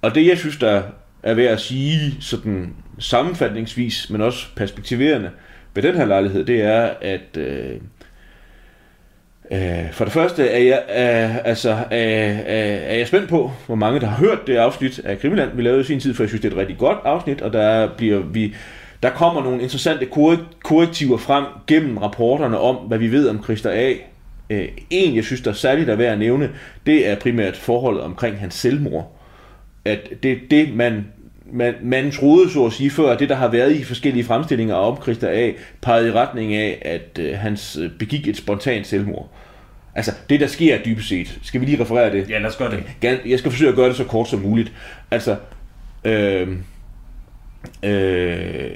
Og det, jeg synes, der er ved at sige sådan sammenfatningsvis, men også perspektiverende ved den her lejlighed, det er, at øh, øh, for det første er jeg, øh, altså, øh, er jeg spændt på, hvor mange der har hørt det afsnit af Krimiland, vi lavede i sin tid, for jeg synes, det er et rigtig godt afsnit, og der bliver vi der kommer nogle interessante korrektiver frem gennem rapporterne om, hvad vi ved om Christer A. Øh, en, jeg synes, der er særligt er værd at nævne, det er primært forholdet omkring hans selvmord. At det, det man, man, man troede, så at sige, før, det, der har været i forskellige fremstillinger om Christer A., pegede i retning af, at øh, hans øh, begik et spontant selvmord. Altså, det der sker dybest set. Skal vi lige referere det? Ja, lad os gøre det. Jeg skal forsøge at gøre det så kort som muligt. Altså, øh, Øh,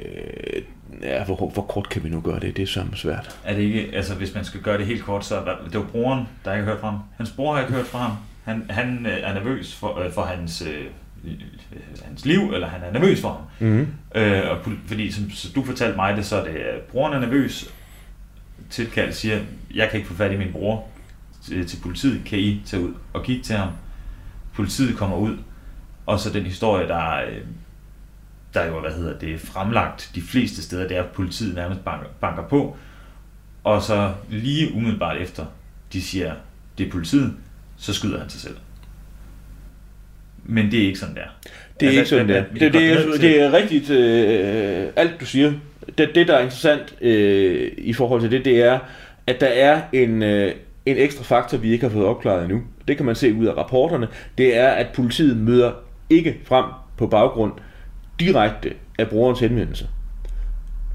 ja, hvor, hvor kort kan vi nu gøre det? Det er så svært. Er det ikke, altså hvis man skal gøre det helt kort, så er det var broren, der ikke har hørt fra ham. Hans bror har ikke hørt fra ham. Han, han øh, er nervøs for, øh, for hans, øh, hans liv, eller han er nervøs for ham. Mm-hmm. Øh, og, fordi som du fortalte mig det, så er det, at broren er nervøs, tilkaldt siger, jeg kan ikke få fat i min bror til, til politiet, kan I tage ud og kigge til ham? Politiet kommer ud, og så den historie, der, øh, der jo, hvad hedder det, fremlagt de fleste steder, det er, at politiet nærmest banker, banker på, og så lige umiddelbart efter, de siger, det er politiet, så skyder han sig selv. Men det er ikke sådan der. Det er altså, ikke sådan der. Det, det, det, er, det er rigtigt, øh, alt du siger. Det, det der er interessant øh, i forhold til det, det er, at der er en, øh, en ekstra faktor, vi ikke har fået opklaret endnu. Det kan man se ud af rapporterne. Det er, at politiet møder ikke frem på baggrund direkte af brugerens henvendelse.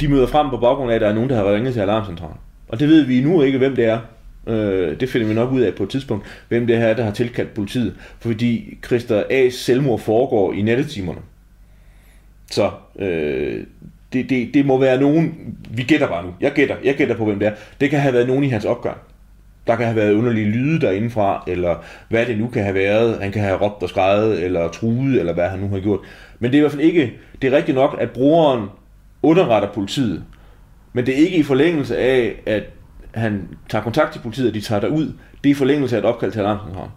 De møder frem på baggrund af, at der er nogen, der har ringet til alarmcentralen. Og det ved vi nu ikke, hvem det er. Øh, det finder vi nok ud af på et tidspunkt, hvem det her er, der har tilkaldt politiet. Fordi Christer A's selvmord foregår i nattetimerne. Så øh, det, det, det må være nogen, vi gætter bare nu, jeg gætter, jeg gætter på, hvem det er. Det kan have været nogen i hans opgang. Der kan have været underlige lyde derindefra, eller hvad det nu kan have været. Han kan have råbt og skrejet, eller truet, eller hvad han nu har gjort. Men det er i hvert fald ikke, det er rigtigt nok, at brugeren underretter politiet. Men det er ikke i forlængelse af, at han tager kontakt til politiet, og de tager ud. Det er i forlængelse af et opkald til alarmcentralen.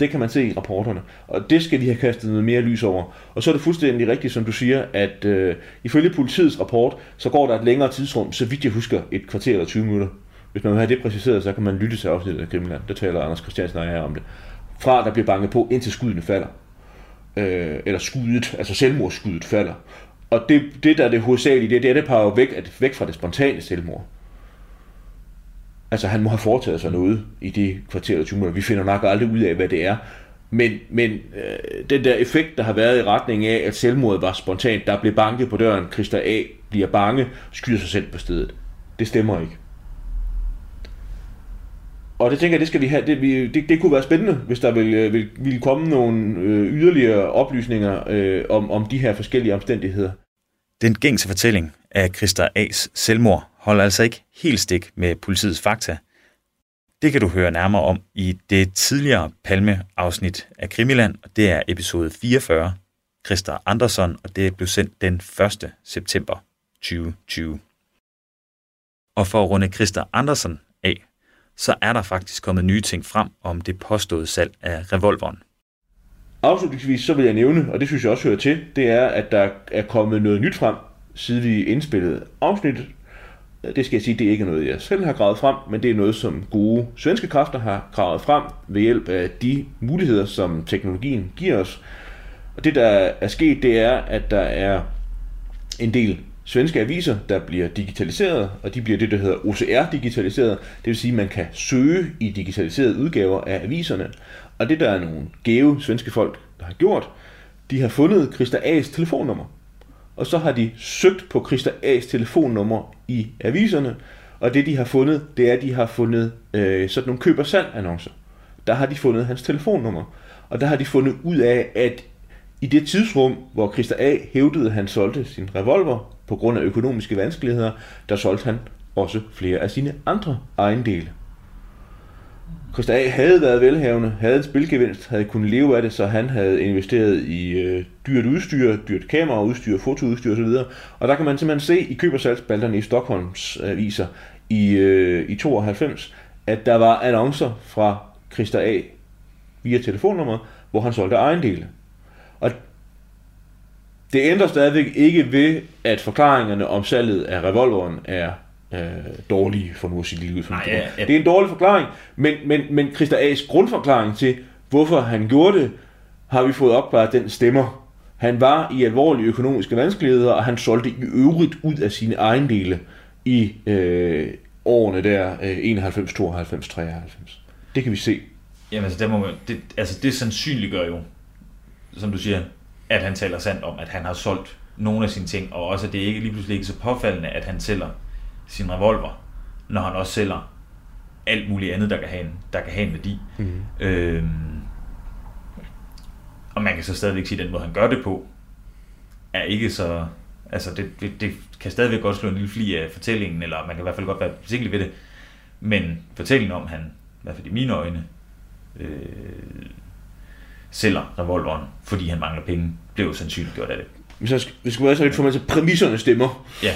Det kan man se i rapporterne. Og det skal de have kastet noget mere lys over. Og så er det fuldstændig rigtigt, som du siger, at øh, ifølge politiets rapport, så går der et længere tidsrum, så vidt jeg husker, et kvarter eller 20 minutter. Hvis man vil have det præciseret, så kan man lytte til afsnittet af Grimland. Der taler Anders Christiansen og jeg om det. Fra der bliver banket på, indtil skuddene falder øh, eller skuddet, altså selvmordsskuddet falder. Og det, det der er det hovedsagelige, det, det er, det peger væk, at, væk fra det spontane selvmord. Altså han må have foretaget sig noget i det kvarter eller 20 minutter. Vi finder nok aldrig ud af, hvad det er. Men, men øh, den der effekt, der har været i retning af, at selvmordet var spontant, der blev banket på døren, Christa A. bliver bange, skyder sig selv på stedet. Det stemmer ikke. Og det tænker jeg, det skal vi have. Det, vi, det, det kunne være spændende, hvis der ville, ville, øh, vil, vil komme nogle øh, yderligere oplysninger øh, om, om de her forskellige omstændigheder. Den gængse fortælling af Christa A's selvmord holder altså ikke helt stik med politiets fakta. Det kan du høre nærmere om i det tidligere Palme-afsnit af Krimiland, og det er episode 44, Christa Andersson, og det blev sendt den 1. september 2020. Og for at runde Christa Andersen så er der faktisk kommet nye ting frem om det påståede salg af revolveren. Afslutningsvis så vil jeg nævne, og det synes jeg også hører til, det er, at der er kommet noget nyt frem, siden vi indspillede afsnittet. Det skal jeg sige, det er ikke noget, jeg selv har gravet frem, men det er noget, som gode svenske kræfter har gravet frem ved hjælp af de muligheder, som teknologien giver os. Og det, der er sket, det er, at der er en del svenske aviser, der bliver digitaliseret, og de bliver det, der hedder OCR-digitaliseret. Det vil sige, at man kan søge i digitaliserede udgaver af aviserne. Og det, der er nogle gave svenske folk, der har gjort, de har fundet Christa A's telefonnummer. Og så har de søgt på Christa A's telefonnummer i aviserne, og det, de har fundet, det er, at de har fundet øh, sådan nogle køber salg annoncer Der har de fundet hans telefonnummer. Og der har de fundet ud af, at i det tidsrum, hvor Christa A. hævdede, at han solgte sin revolver på grund af økonomiske vanskeligheder, der solgte han også flere af sine andre ejendele. Christa A. havde været velhavende, havde en spilgevinst, havde kunnet leve af det, så han havde investeret i øh, dyrt udstyr, dyrt kameraudstyr, fotoudstyr osv. Og der kan man simpelthen se i køb- og salgsbalterne i Stockholms aviser i, øh, i 92, at der var annoncer fra Christa A. via telefonnummer, hvor han solgte ejendele. Og det ændrer stadigvæk ikke ved, at forklaringerne om salget af revolveren er øh, dårlige, for nu at sige det ud. Ja, ja. Det er en dårlig forklaring, men, men, men Christa A's grundforklaring til, hvorfor han gjorde det, har vi fået opklaret, den stemmer. Han var i alvorlige økonomiske vanskeligheder, og han solgte i øvrigt ud af sine ejendele i øh, årene der øh, 91, 92, 93. Det kan vi se. Jamen altså, det, må man, det, altså, det sandsynliggør jo, som du siger, at han taler sandt om, at han har solgt nogle af sine ting, og også at det ikke lige pludselig ikke så påfaldende, at han sælger sin revolver, når han også sælger alt muligt andet, der kan have en, der kan have en værdi. Mm. Øhm, og man kan så stadigvæk sige, at den måde, han gør det på, er ikke så... Altså, det, det, det kan stadigvæk godt slå en lille fli af fortællingen, eller man kan i hvert fald godt være forsigtig ved det. Men fortællingen om, han, i hvert fald i mine øjne, øh, sælger revolveren, fordi han mangler penge, blev jo sandsynligt gjort af det. Skal, hvis jeg skal være så lidt for mig til præmisserne stemmer. Ja,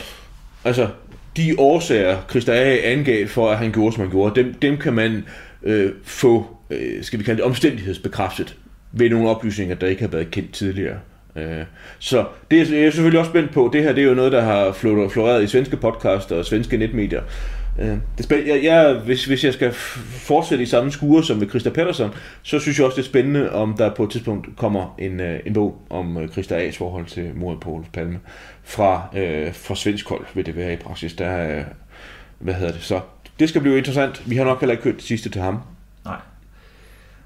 Altså, de årsager, Christa A. angav for, at han gjorde, som han gjorde, dem, dem kan man øh, få, øh, skal vi kalde det, omstændighedsbekræftet ved nogle oplysninger, der ikke har været kendt tidligere. Øh, så det er jeg selvfølgelig også spændt på. Det her det er jo noget, der har flor- floreret i svenske podcaster og svenske netmedier. Øh, det er spæ- jeg, jeg, hvis, hvis jeg skal fortsætte i samme skure som med Christa Pettersson, så synes jeg også, det er spændende, om der på et tidspunkt kommer en, øh, en bog om øh, Christa A's forhold til mordet på Olof Palme. Fra, øh, fra svensk hold vil det være i praksis. Der øh, hvad hedder det så? Det skal blive interessant. Vi har nok heller ikke kørt det sidste til ham. nej.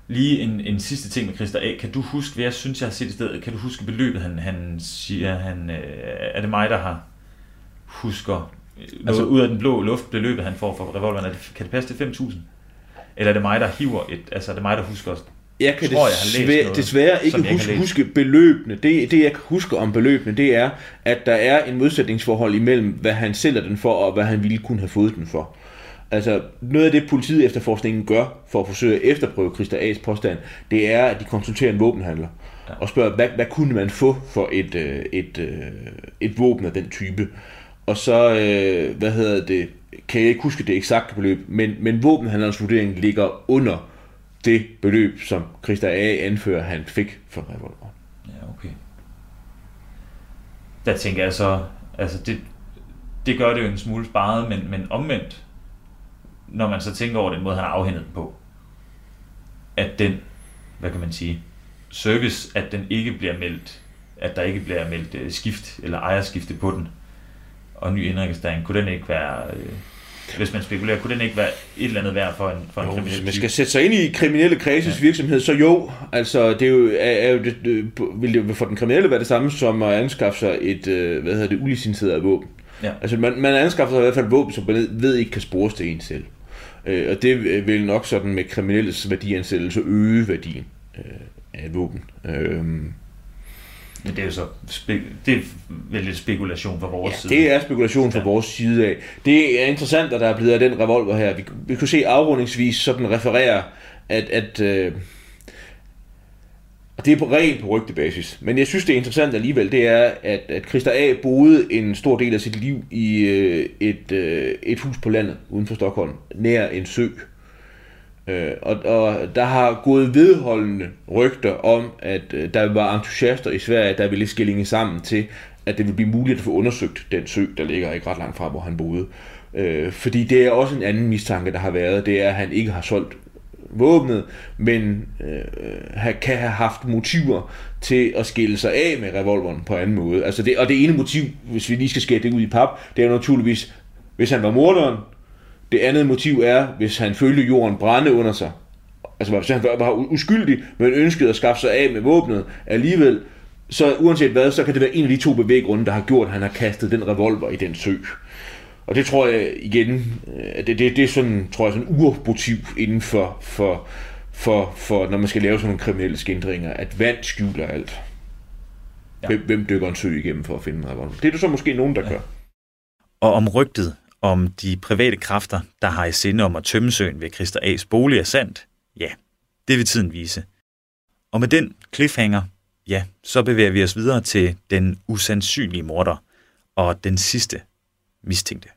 Lige en, en sidste ting med Christa A. Kan du huske, hvad jeg synes, jeg har set i stedet, kan du huske beløbet, han, han siger, han, øh, er det mig, der har husker altså, ud af den blå luft, beløbet han får for revolveren, er det, kan det passe til 5.000? Eller er det mig, der hiver et, altså er det mig, der husker Jeg kan Tror jeg, jeg har læst desværre, noget, desværre ikke jeg huske, huske beløbene. Det, det, jeg kan huske om beløbene, det er, at der er en modsætningsforhold imellem, hvad han sælger den for, og hvad han ville kunne have fået den for. Altså, noget af det politiet efterforskningen gør, for at forsøge at efterprøve Christa A's påstand, det er, at de konsulterer en våbenhandler. Ja. Og spørger, hvad, hvad kunne man få for et, øh, et, øh, et våben af den type? Og så, øh, hvad hedder det, kan jeg ikke huske det eksakte beløb, men, men våbenhandlerens vurdering ligger under det beløb, som Christa A. anfører, han fik for revolveren. Ja, okay. Der tænker jeg så, altså det, det gør det jo en smule sparet, men, men omvendt, når man så tænker over den måde, han har afhændet den på, at den, hvad kan man sige, service, at den ikke bliver meldt, at der ikke bliver meldt øh, skift eller ejerskifte på den, og ny indregistrering, kunne den ikke være, øh, hvis man spekulerer, kunne den ikke være et eller andet værd for en, for en Jo, hvis kriminel man type? skal sætte sig ind i kriminelle kredses ja. virksomhed, så jo, altså det er jo, er, er jo det, det, vil det for den kriminelle være det samme som at anskaffe sig et, øh, hvad hedder det, ulicenseret våben. Ja. Altså man, man anskaffer sig i hvert fald våben, som man ved ikke kan spores til en selv. Øh, og det øh, vil nok sådan med kriminelles værdiansættelse øge værdien øh, af våben. Øh, Men det er jo så, det er vel lidt spekulation fra vores Ja, side. det er spekulation fra Ja. vores side af. Det er interessant, at der er blevet af den revolver her. Vi, vi kunne se afrundingsvis sådan referere, at, at øh, og det er på rent på rygtebasis. Men jeg synes, det er interessant alligevel, det er, at, at Christa A. boede en stor del af sit liv i øh, et, øh, et hus på landet uden for Stockholm, nær en sø. Øh, Øh, og, og der har gået vedholdende rygter om, at øh, der var entusiaster i Sverige, der ville skillinge sammen til, at det ville blive muligt at få undersøgt den sø, der ligger ikke ret langt fra, hvor han boede. Øh, fordi det er også en anden mistanke, der har været, det er, at han ikke har solgt våbnet, men øh, han kan have haft motiver til at skille sig af med revolveren på anden måde. Altså det, og det ene motiv, hvis vi lige skal skære det ud i pap, det er jo naturligvis, hvis han var morderen, det andet motiv er, hvis han følte jorden brænde under sig. Altså hvis han var- uskyldig, men ønskede at skaffe sig af med våbnet alligevel, så uanset hvad, så kan det være en af de to bevæggrunde, der har gjort, at han har kastet den revolver i den sø. Og det tror jeg igen, øh, det, det, det er sådan, tror jeg, sådan en urmotiv inden for, for, for, for, når man skal lave sådan nogle kriminelle skændringer, at vand skjuler alt. Ja. Ja. Hvem, hvem dykker en sø igennem for at finde en revolver? Det er der så måske nogen, der ja. gør. Og om rygtet om de private kræfter, der har i sinde om at tømme søen ved Christer A's bolig er sandt, ja, det vil tiden vise. Og med den cliffhanger, ja, så bevæger vi os videre til den usandsynlige morder og den sidste mistænkte,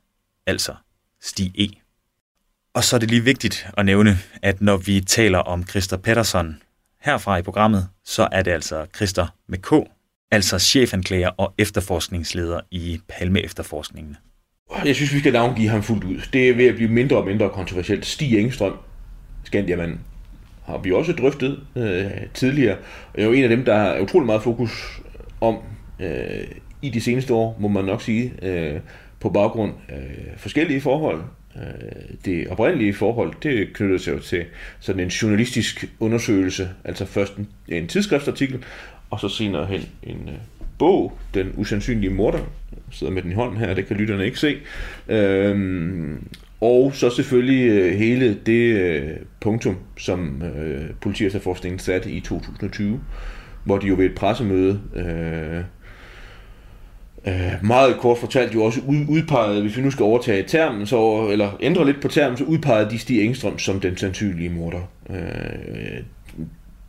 altså Stig E. Og så er det lige vigtigt at nævne, at når vi taler om Christer Pettersson herfra i programmet, så er det altså Christer med K, altså chefanklager og efterforskningsleder i Palme-efterforskningen. Jeg synes, vi skal navngive ham fuldt ud. Det er ved at blive mindre og mindre kontroversielt. Stig Engstrøm, Skandiamanden, har vi også drøftet øh, tidligere. Og er jo en af dem, der har utrolig meget fokus om øh, i de seneste år, må man nok sige, øh, på baggrund af forskellige forhold. Øh, det oprindelige forhold, det knytter sig jo til sådan en journalistisk undersøgelse, altså først en, en tidsskriftsartikel, og så senere hen en øh, bog, Den usandsynlige morder, sidder med den i hånden her, det kan lytterne ikke se, øhm, og så selvfølgelig øh, hele det øh, punktum, som øh, politiefterforskningen satte i 2020, hvor de jo ved et pressemøde øh, øh, meget kort fortalt jo også ud, udpegede, hvis vi nu skal overtage termen, så, eller ændre lidt på termen, så udpegede de Stig Engstrøm som den sandsynlige morder. Øh,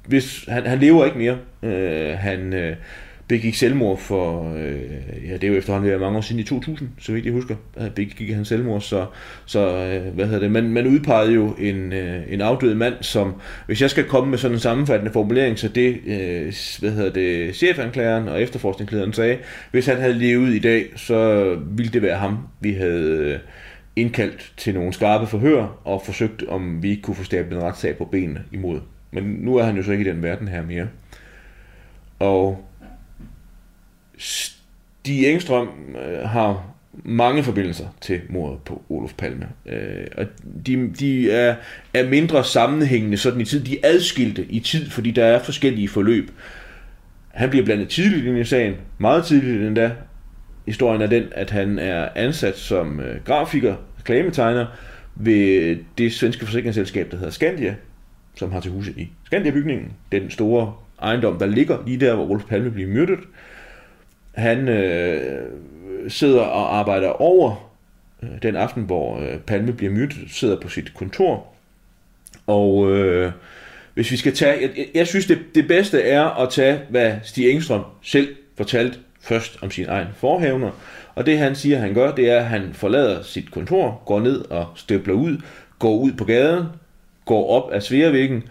hvis, han, han lever ikke mere. Øh, han øh, begik selvmord for, øh, ja, det er jo efterhånden været mange år siden i 2000, så vidt jeg husker, øh, begik han selvmord, så, så øh, hvad hedder det, man, man udpegede jo en, øh, en afdød mand, som, hvis jeg skal komme med sådan en sammenfattende formulering, så det, øh, hvad hedder det, chefanklageren og efterforskningslederen sagde, hvis han havde levet i dag, så ville det være ham, vi havde øh, indkaldt til nogle skarpe forhør og forsøgt, om vi ikke kunne få stablet en retssag på benene imod. Men nu er han jo så ikke i den verden her mere. Og Stig Engstrøm øh, har mange forbindelser til mordet på Olof Palme. Øh, og de, de er, er mindre sammenhængende sådan i tid. De er adskilte i tid, fordi der er forskellige forløb. Han bliver blandet tidligt ind i sagen, meget tidligt endda. Historien er den, at han er ansat som øh, grafiker, reklametegner ved det svenske forsikringsselskab, der hedder Skandia, som har til huse i Skandia-bygningen, den store ejendom, der ligger lige der, hvor Olof Palme bliver myrdet. Han øh, sidder og arbejder over øh, den aften, hvor øh, Palme bliver myrdet, sidder på sit kontor. Og øh, hvis vi skal tage, jeg, jeg synes det, det bedste er at tage, hvad Stig Engstrøm selv fortalte først om sin egen forhævner. Og det han siger, han gør, det er, at han forlader sit kontor, går ned og støbler ud, går ud på gaden, går op ad Sværvæggen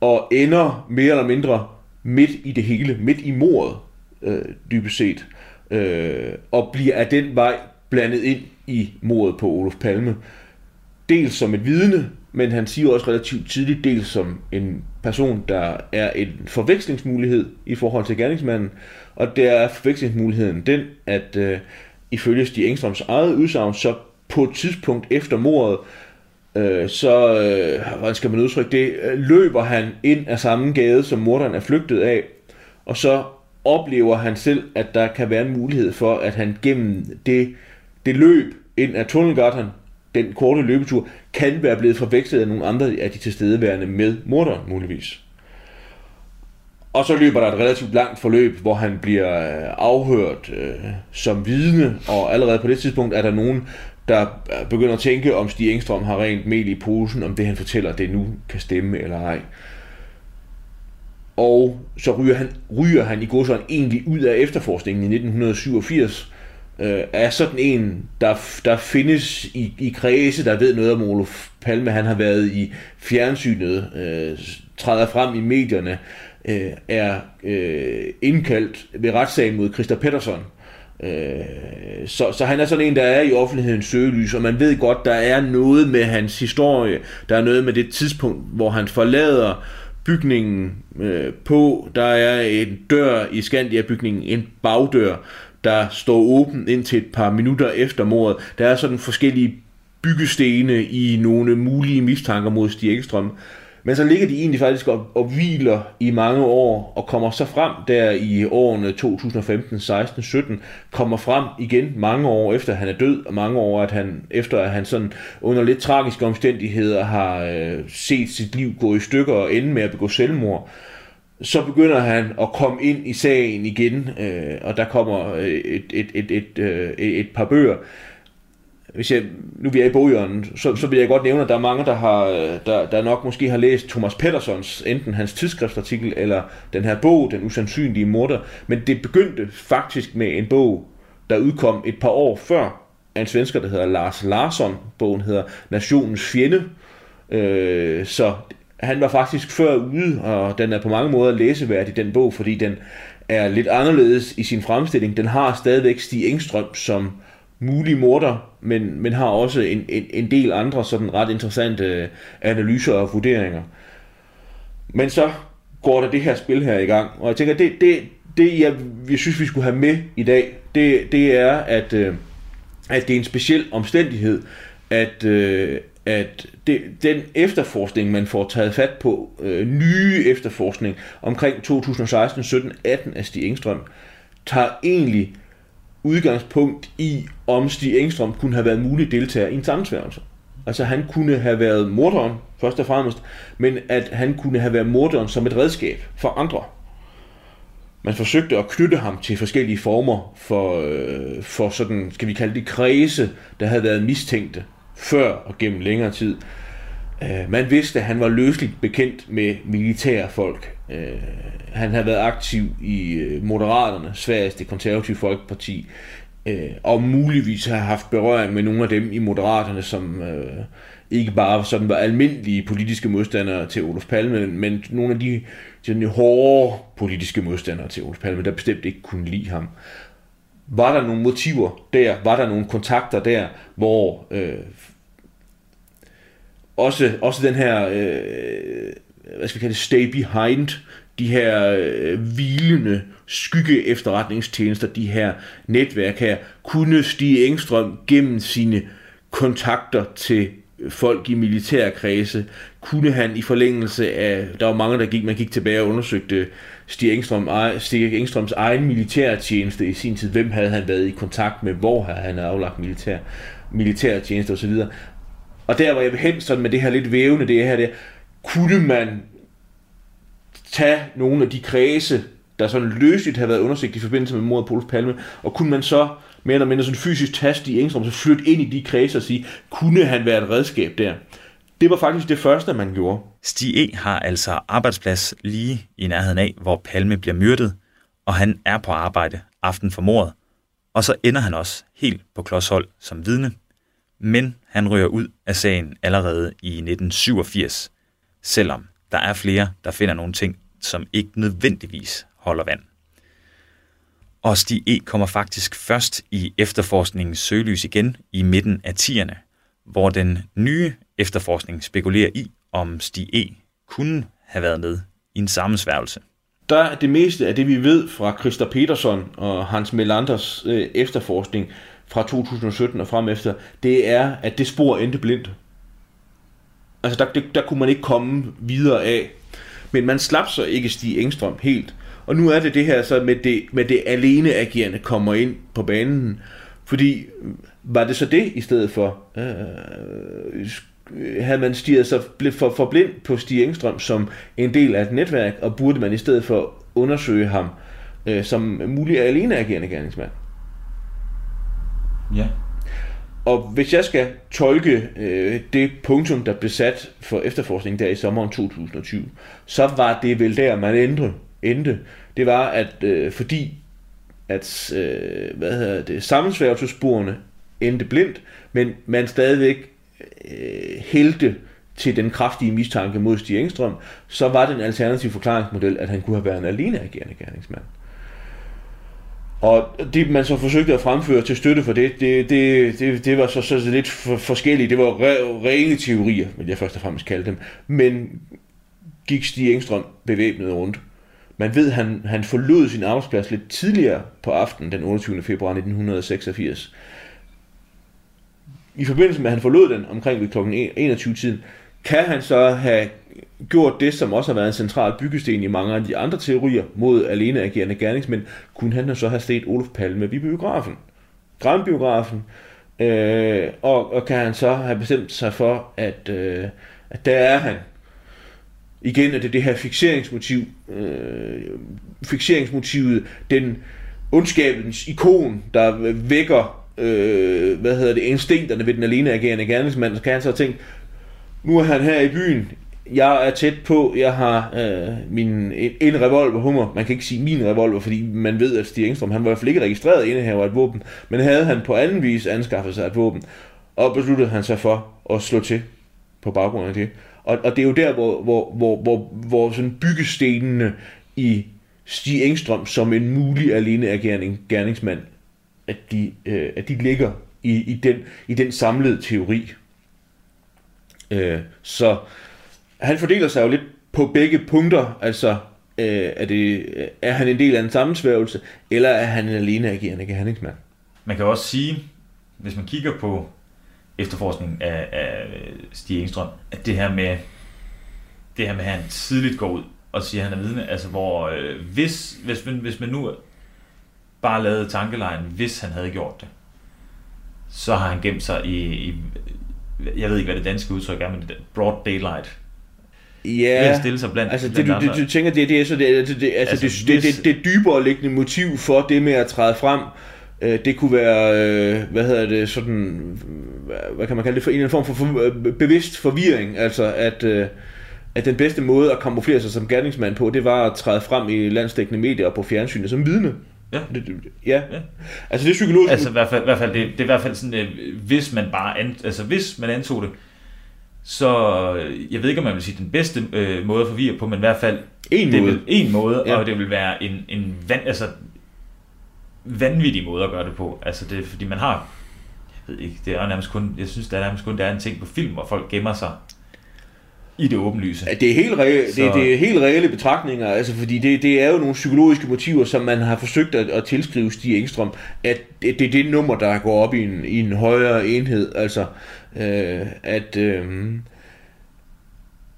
og ender mere eller mindre midt i det hele, midt i mordet, øh, dybest set, øh, og bliver af den vej blandet ind i mordet på Olof Palme. Dels som et vidne, men han siger også relativt tidligt, dels som en person, der er en forvekslingsmulighed i forhold til gerningsmanden, og der er forvekslingsmuligheden den, at øh, ifølge Stig Engstrøms eget udsagn, så på et tidspunkt efter mordet, øh, så, øh, hvordan skal man udtrykke det, øh, løber han ind af samme gade, som morderen er flygtet af, og så oplever han selv, at der kan være en mulighed for, at han gennem det, det løb ind af tunnelgatteren, den korte løbetur, kan være blevet forvekslet af nogle andre af de tilstedeværende med morderen muligvis. Og så løber der et relativt langt forløb, hvor han bliver øh, afhørt øh, som vidne, og allerede på det tidspunkt er der nogen, der øh, begynder at tænke, om Stig Engstrøm har rent mel i posen, om det han fortæller, det nu kan stemme eller ej. Og så ryger han, ryger han i går sådan egentlig ud af efterforskningen i 1987, øh, er sådan en, der, der findes i, i kredse, der ved noget om Olof Palme. Han har været i fjernsynet, øh, træder frem i medierne, øh, er øh, indkaldt ved retssagen mod Christa Pettersson, Øh, så, så han er sådan en, der er i offentlighedens søgelys, og man ved godt, der er noget med hans historie, der er noget med det tidspunkt, hvor han forlader bygningen øh, på. Der er en dør i Skandia-bygningen, en bagdør, der står åben indtil et par minutter efter mordet. Der er sådan forskellige byggestene i nogle mulige mistanker mod Stig Ekstrøm. Men så ligger de egentlig faktisk og, og hviler i mange år, og kommer så frem der i årene 2015, 16, 17, kommer frem igen mange år efter han er død, og mange år at han, efter at han sådan under lidt tragiske omstændigheder har øh, set sit liv gå i stykker og ende med at begå selvmord så begynder han at komme ind i sagen igen, øh, og der kommer øh, et, et, et, et, øh, et, et par bøger hvis jeg, nu vi er i bogjørnen, så, så vil jeg godt nævne, at der er mange, der, har, der, der nok måske har læst Thomas Pettersons, enten hans tidsskriftsartikel eller den her bog, Den usandsynlige morder. Men det begyndte faktisk med en bog, der udkom et par år før af en svensker, der hedder Lars Larsson. Bogen hedder Nationens Fjende. Øh, så han var faktisk før ude, og den er på mange måder læseværdig, den bog, fordi den er lidt anderledes i sin fremstilling. Den har stadigvæk Stig Engstrøm som mulig morder, men, men har også en, en, en del andre sådan ret interessante øh, analyser og vurderinger. Men så går der det her spil her i gang, og jeg tænker, det, det, det jeg, jeg synes, vi skulle have med i dag, det, det er, at, øh, at det er en speciel omstændighed, at, øh, at det, den efterforskning, man får taget fat på, øh, nye efterforskning omkring 2016, 17, 18 af Stig Engstrøm, tager egentlig udgangspunkt i, om Stig Engstrøm kunne have været mulig deltager i en sammensværgelse. Altså han kunne have været morderen, først og fremmest, men at han kunne have været morderen som et redskab for andre. Man forsøgte at knytte ham til forskellige former for, øh, for sådan, skal vi kalde det, kredse, der havde været mistænkte før og gennem længere tid. Øh, man vidste, at han var løsligt bekendt med militære folk. Øh, han havde været aktiv i øh, Moderaterne, Sveriges det konservative folkeparti, øh, og muligvis har haft berøring med nogle af dem i Moderaterne, som øh, ikke bare sådan var almindelige politiske modstandere til Olof Palme, men nogle af de sådan hårde politiske modstandere til Olof Palme, der bestemt ikke kunne lide ham. Var der nogle motiver der? Var der nogle kontakter der, hvor øh, også, også den her, øh, hvad skal vi kalde det, stay behind, de her øh, hvilende skygge efterretningstjenester, de her netværk her, kunne Stig Engstrøm gennem sine kontakter til folk i militærkredse, kunne han i forlængelse af, der var mange, der gik, man gik tilbage og undersøgte Stig, Engstrøm, Stig Engstrøms egen militærtjeneste i sin tid, hvem havde han været i kontakt med, hvor havde han aflagt militær, militærtjeneste osv. Og der, hvor jeg vil hen sådan med det her lidt vævende, det her, det, kunne man tage nogle af de kredse, der sådan løsligt havde været undersøgt i forbindelse med mordet på Olof Palme, og kunne man så mere eller mindre sådan fysisk tast i Engstrøm, så flytte ind i de kredse og sige, kunne han være et redskab der? Det var faktisk det første, man gjorde. Stig E. har altså arbejdsplads lige i nærheden af, hvor Palme bliver myrdet, og han er på arbejde aften for mordet. Og så ender han også helt på klodshold som vidne. Men han rører ud af sagen allerede i 1987, selvom der er flere, der finder nogle ting, som ikke nødvendigvis holder vand. Og Stig E. kommer faktisk først i efterforskningens søgelys igen i midten af 10'erne, hvor den nye efterforskning spekulerer i, om Stig E. kunne have været med i en sammensværgelse. Der er det meste af det, vi ved fra Christa Peterson og Hans Melanders øh, efterforskning fra 2017 og frem efter, det er, at det spor endte blindt. Altså, der, der, der kunne man ikke komme videre af. Men man slap så ikke Stig Engstrøm helt. Og nu er det det her så med det, med det alene agerende kommer ind på banen. Fordi var det så det i stedet for? Øh, havde man stiget sig for, for blind på Stig Engstrøm som en del af et netværk, og burde man i stedet for undersøge ham øh, som mulig alene agerende gerningsmand? Ja. Og hvis jeg skal tolke øh, det punktum, der blev sat for efterforskningen der i sommeren 2020, så var det vel der, man ændrede, endte. Det var, at øh, fordi at øh, hvad hedder det, sammensværgelsesporene endte blindt, men man stadigvæk øh, hældte til den kraftige mistanke mod Stig Engstrøm, så var den alternative forklaringsmodel, at han kunne have været en alene agerende gerningsmand. Og det, man så forsøgte at fremføre til støtte for det, det, det, det, det var så, så lidt for, forskelligt. Det var re, rene teorier, vil jeg først og fremmest kalde dem. Men gik Stig Engstrøm bevæbnet rundt. Man ved, han, han forlod sin arbejdsplads lidt tidligere på aftenen, den 28. februar 1986. I forbindelse med, at han forlod den omkring ved kl. 21-tiden, kan han så have gjort det, som også har været en central byggesten i mange af de andre teorier mod alene agerende gerningsmænd, kunne han så have set Olof Palme ved biografen. Grænbiografen. Øh, og, og kan han så have bestemt sig for, at, øh, at der er han. Igen er det det her fixeringsmotiv. Øh, fixeringsmotivet, den ondskabens ikon, der vækker øh, hvad hedder det, instinkterne ved den alene agerende gerningsmand, så kan han så tænke, nu er han her i byen, jeg er tæt på, jeg har øh, min, en, en revolver hummer. Man kan ikke sige min revolver, fordi man ved, at Stig Engstrøm, han var i hvert fald ikke registreret indehaver af et våben, men havde han på anden vis anskaffet sig et våben, og besluttede han sig for at slå til på baggrund af det. Og, og det er jo der, hvor, hvor, hvor, hvor, hvor sådan byggestenene i Stig Engstrøm som en mulig alene gerning, gerningsmand, at de, øh, at de ligger i, i, den, i den samlede teori. Øh, så han fordeler sig jo lidt på begge punkter, altså øh, er, det, er han en del af en sammensværgelse, eller er han en alene agerende gerningsmand? Man kan også sige, hvis man kigger på efterforskningen af, af Stig Engstrøm, at det her med, det her med, at han tidligt går ud og siger, at han er vidne, altså hvor øh, hvis, hvis, man, hvis man nu bare lavede tankelejen, hvis han havde gjort det, så har han gemt sig i, i jeg ved ikke, hvad det danske udtryk er, men det broad daylight. Ja, at stille sig blandt, altså blandt det, du, andre. det, du tænker, det, det er så det, det, det, altså, Altså, altså det, hvis- det, det, det dybere liggende motiv for det med at træde frem, øh, det kunne være, øh, hvad hedder det, sådan, hvad, kan man kalde det, for en eller anden form for, for øh, bevidst forvirring, altså at, øh, at den bedste måde at kamuflere sig som gerningsmand på, det var at træde frem i landsdækkende medier og på fjernsynet som vidne. Ja. Det, det, ja. Ja. Altså det er psykologisk. Altså i hvert fald, i hvert fald det, det er i hvert fald sådan, øh, hvis man bare an, altså hvis man antog det, så øh, jeg ved ikke, om man vil sige den bedste øh, måde at forvirre på, men i hvert fald En det måde. Vil, en måde, Ja. og det vil være en, en van, altså, vanvittig måde at gøre det på. Altså det fordi man har, jeg ved ikke, det er nærmest kun, jeg synes, det er nærmest kun, der er en ting på film, hvor folk gemmer sig i det åbenlyse. Det er helt, reelle, det, Så- det er helt reelle betragtninger, altså fordi det, det er jo nogle psykologiske motiver, som man har forsøgt at, at tilskrive Stig Engstrøm, at det, det er det nummer, der går op i en, i en højere enhed, altså øh, at, øh,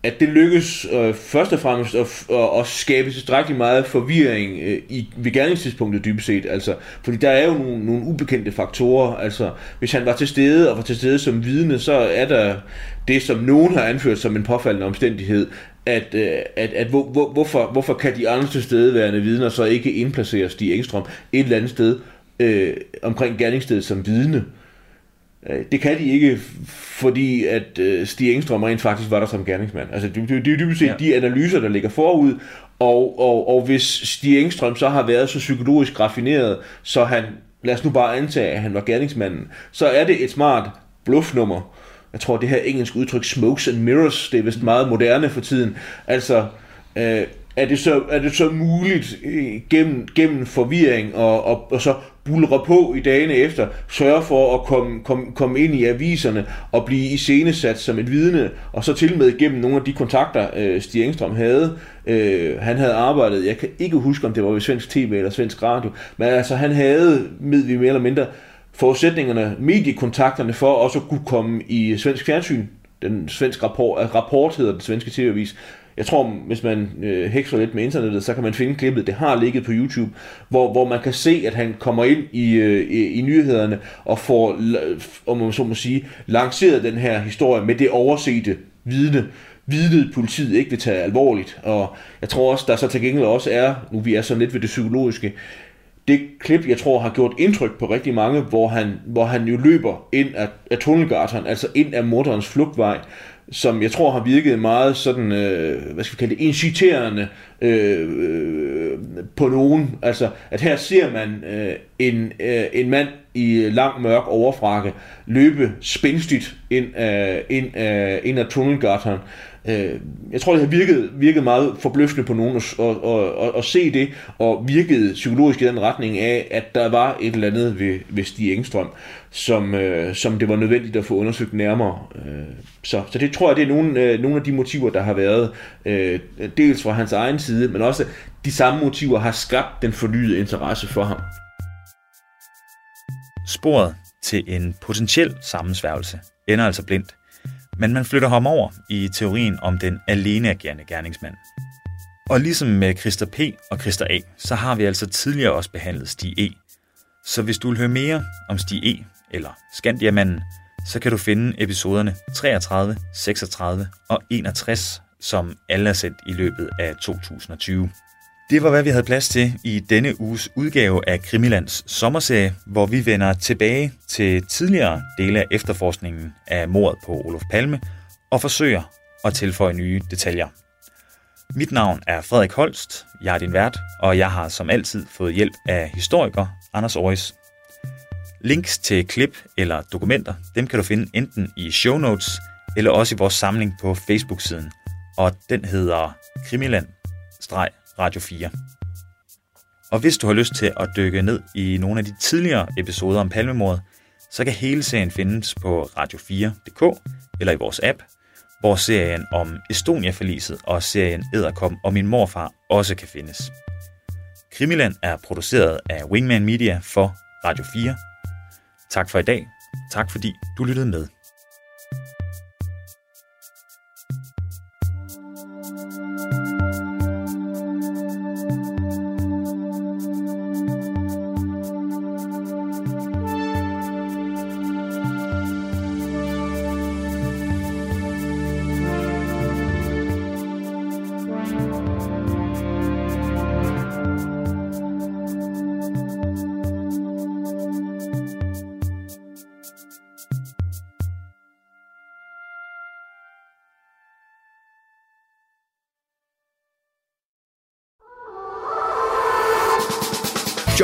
at det lykkes øh, først og fremmest at, at, at skabe tilstrækkeligt meget forvirring øh, i, ved gerningstidspunktet dybest set, altså, fordi der er jo nogle, nogle ubekendte faktorer, altså hvis han var til stede og var til stede som vidne, så er der det, som nogen har anført som en påfaldende omstændighed, at, øh, at, at hvor, hvor, hvorfor, hvorfor kan de andre tilstedeværende vidner så ikke indplaceres de Engstrøm et eller andet sted øh, omkring gerningsstedet som vidne? Øh, det kan de ikke, fordi at øh, Stig Engstrøm rent faktisk var der som gerningsmand. Altså det, det, det er dybest set ja. Ja. de analyser, der ligger forud, og, og, og hvis Stig Engstrøm så har været så psykologisk raffineret, så han, lad os nu bare antage, at han var gerningsmanden, så er det et smart bluffnummer. Jeg tror, det her engelske udtryk, smokes and mirrors, det er vist meget moderne for tiden. Altså, øh, er, det så, er det så muligt øh, gennem, gennem forvirring og, og, og så bulre på i dagene efter, sørge for at komme, komme, komme ind i aviserne og blive iscenesat som et vidne, og så til med gennem nogle af de kontakter, øh, Stig Engstrøm havde. Øh, han havde arbejdet, jeg kan ikke huske, om det var ved svensk tv eller svensk radio, men altså han havde, med vi mere eller mindre, forudsætningerne, mediekontakterne for også at kunne komme i svensk fjernsyn. Den svenske rapport, rapport hedder den svenske tv-avis. Jeg tror, hvis man øh, hekser lidt med internettet, så kan man finde klippet. Det har ligget på YouTube, hvor, hvor man kan se, at han kommer ind i, øh, i, i nyhederne og får, om man så må sige, lanceret den her historie med det oversete vidne vidnet politiet ikke vil tage alvorligt. Og jeg tror også, der så til gengæld også er, nu vi er så lidt ved det psykologiske, det klip, jeg tror, har gjort indtryk på rigtig mange, hvor han, hvor han jo løber ind af, af tunnelgarteren, altså ind af morderens flugtvej, som jeg tror har virket meget sådan, øh, hvad skal vi kalde det, inciterende øh, øh, på nogen. Altså, at her ser man øh, en, øh, en mand i lang mørk overfrakke løbe spændstigt ind øh, ind øh, ind ad tunnelgatteren. Øh, jeg tror, det har virket, virket meget forbløffende på nogen at, at, at, at, at se det, og virkede psykologisk i den retning af, at der var et eller andet ved, ved Stig Engstrøm, som, øh, som det var nødvendigt at få undersøgt nærmere. Øh, så, så det tror jeg, det er nogle, øh, nogle af de motiver, der har været, øh, dels fra hans egen side, men også de samme motiver har skabt den fornyede interesse for ham. Sporet til en potentiel sammensværgelse ender altså blindt, men man flytter ham over i teorien om den aleneagerende gerningsmand. Og ligesom med Christer P. og Christer A., så har vi altså tidligere også behandlet Stig E. Så hvis du vil høre mere om Stig E. eller Skandiamanden, så kan du finde episoderne 33, 36 og 61, som alle er sendt i løbet af 2020. Det var, hvad vi havde plads til i denne uges udgave af Krimilands sommerserie, hvor vi vender tilbage til tidligere dele af efterforskningen af mordet på Olof Palme og forsøger at tilføje nye detaljer. Mit navn er Frederik Holst, jeg er din vært, og jeg har som altid fået hjælp af historiker Anders Aarhus. Links til klip eller dokumenter, dem kan du finde enten i show notes eller også i vores samling på Facebook-siden, og den hedder krimiland Radio 4. Og hvis du har lyst til at dykke ned i nogle af de tidligere episoder om palmemordet, så kan hele serien findes på radio4.dk eller i vores app, hvor serien om Estonia-forliset og serien Æderkom og min morfar også kan findes. Krimiland er produceret af Wingman Media for Radio 4. Tak for i dag. Tak fordi du lyttede med.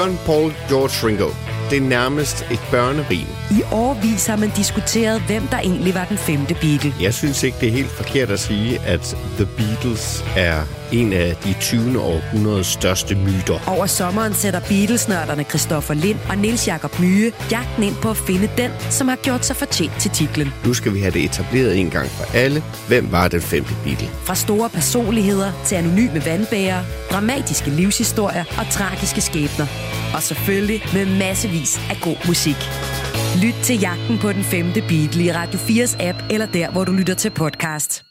John Paul George Ringo. Det er nærmest et børnerim. I årvis har man diskuteret, hvem der egentlig var den femte Beatle. Jeg synes ikke, det er helt forkert at sige, at The Beatles er en af de 20. århundredes største myter. Over sommeren sætter Beatles-nørderne Christoffer Lind og Nils Jakob Myge jagten ind på at finde den, som har gjort sig fortjent til titlen. Nu skal vi have det etableret en gang for alle. Hvem var den femte Beatle? Fra store personligheder til anonyme vandbærere, dramatiske livshistorier og tragiske skæbner. Og selvfølgelig med massevis af god musik. Lyt til jagten på den femte Beatle i Radio 4's app eller der, hvor du lytter til podcast.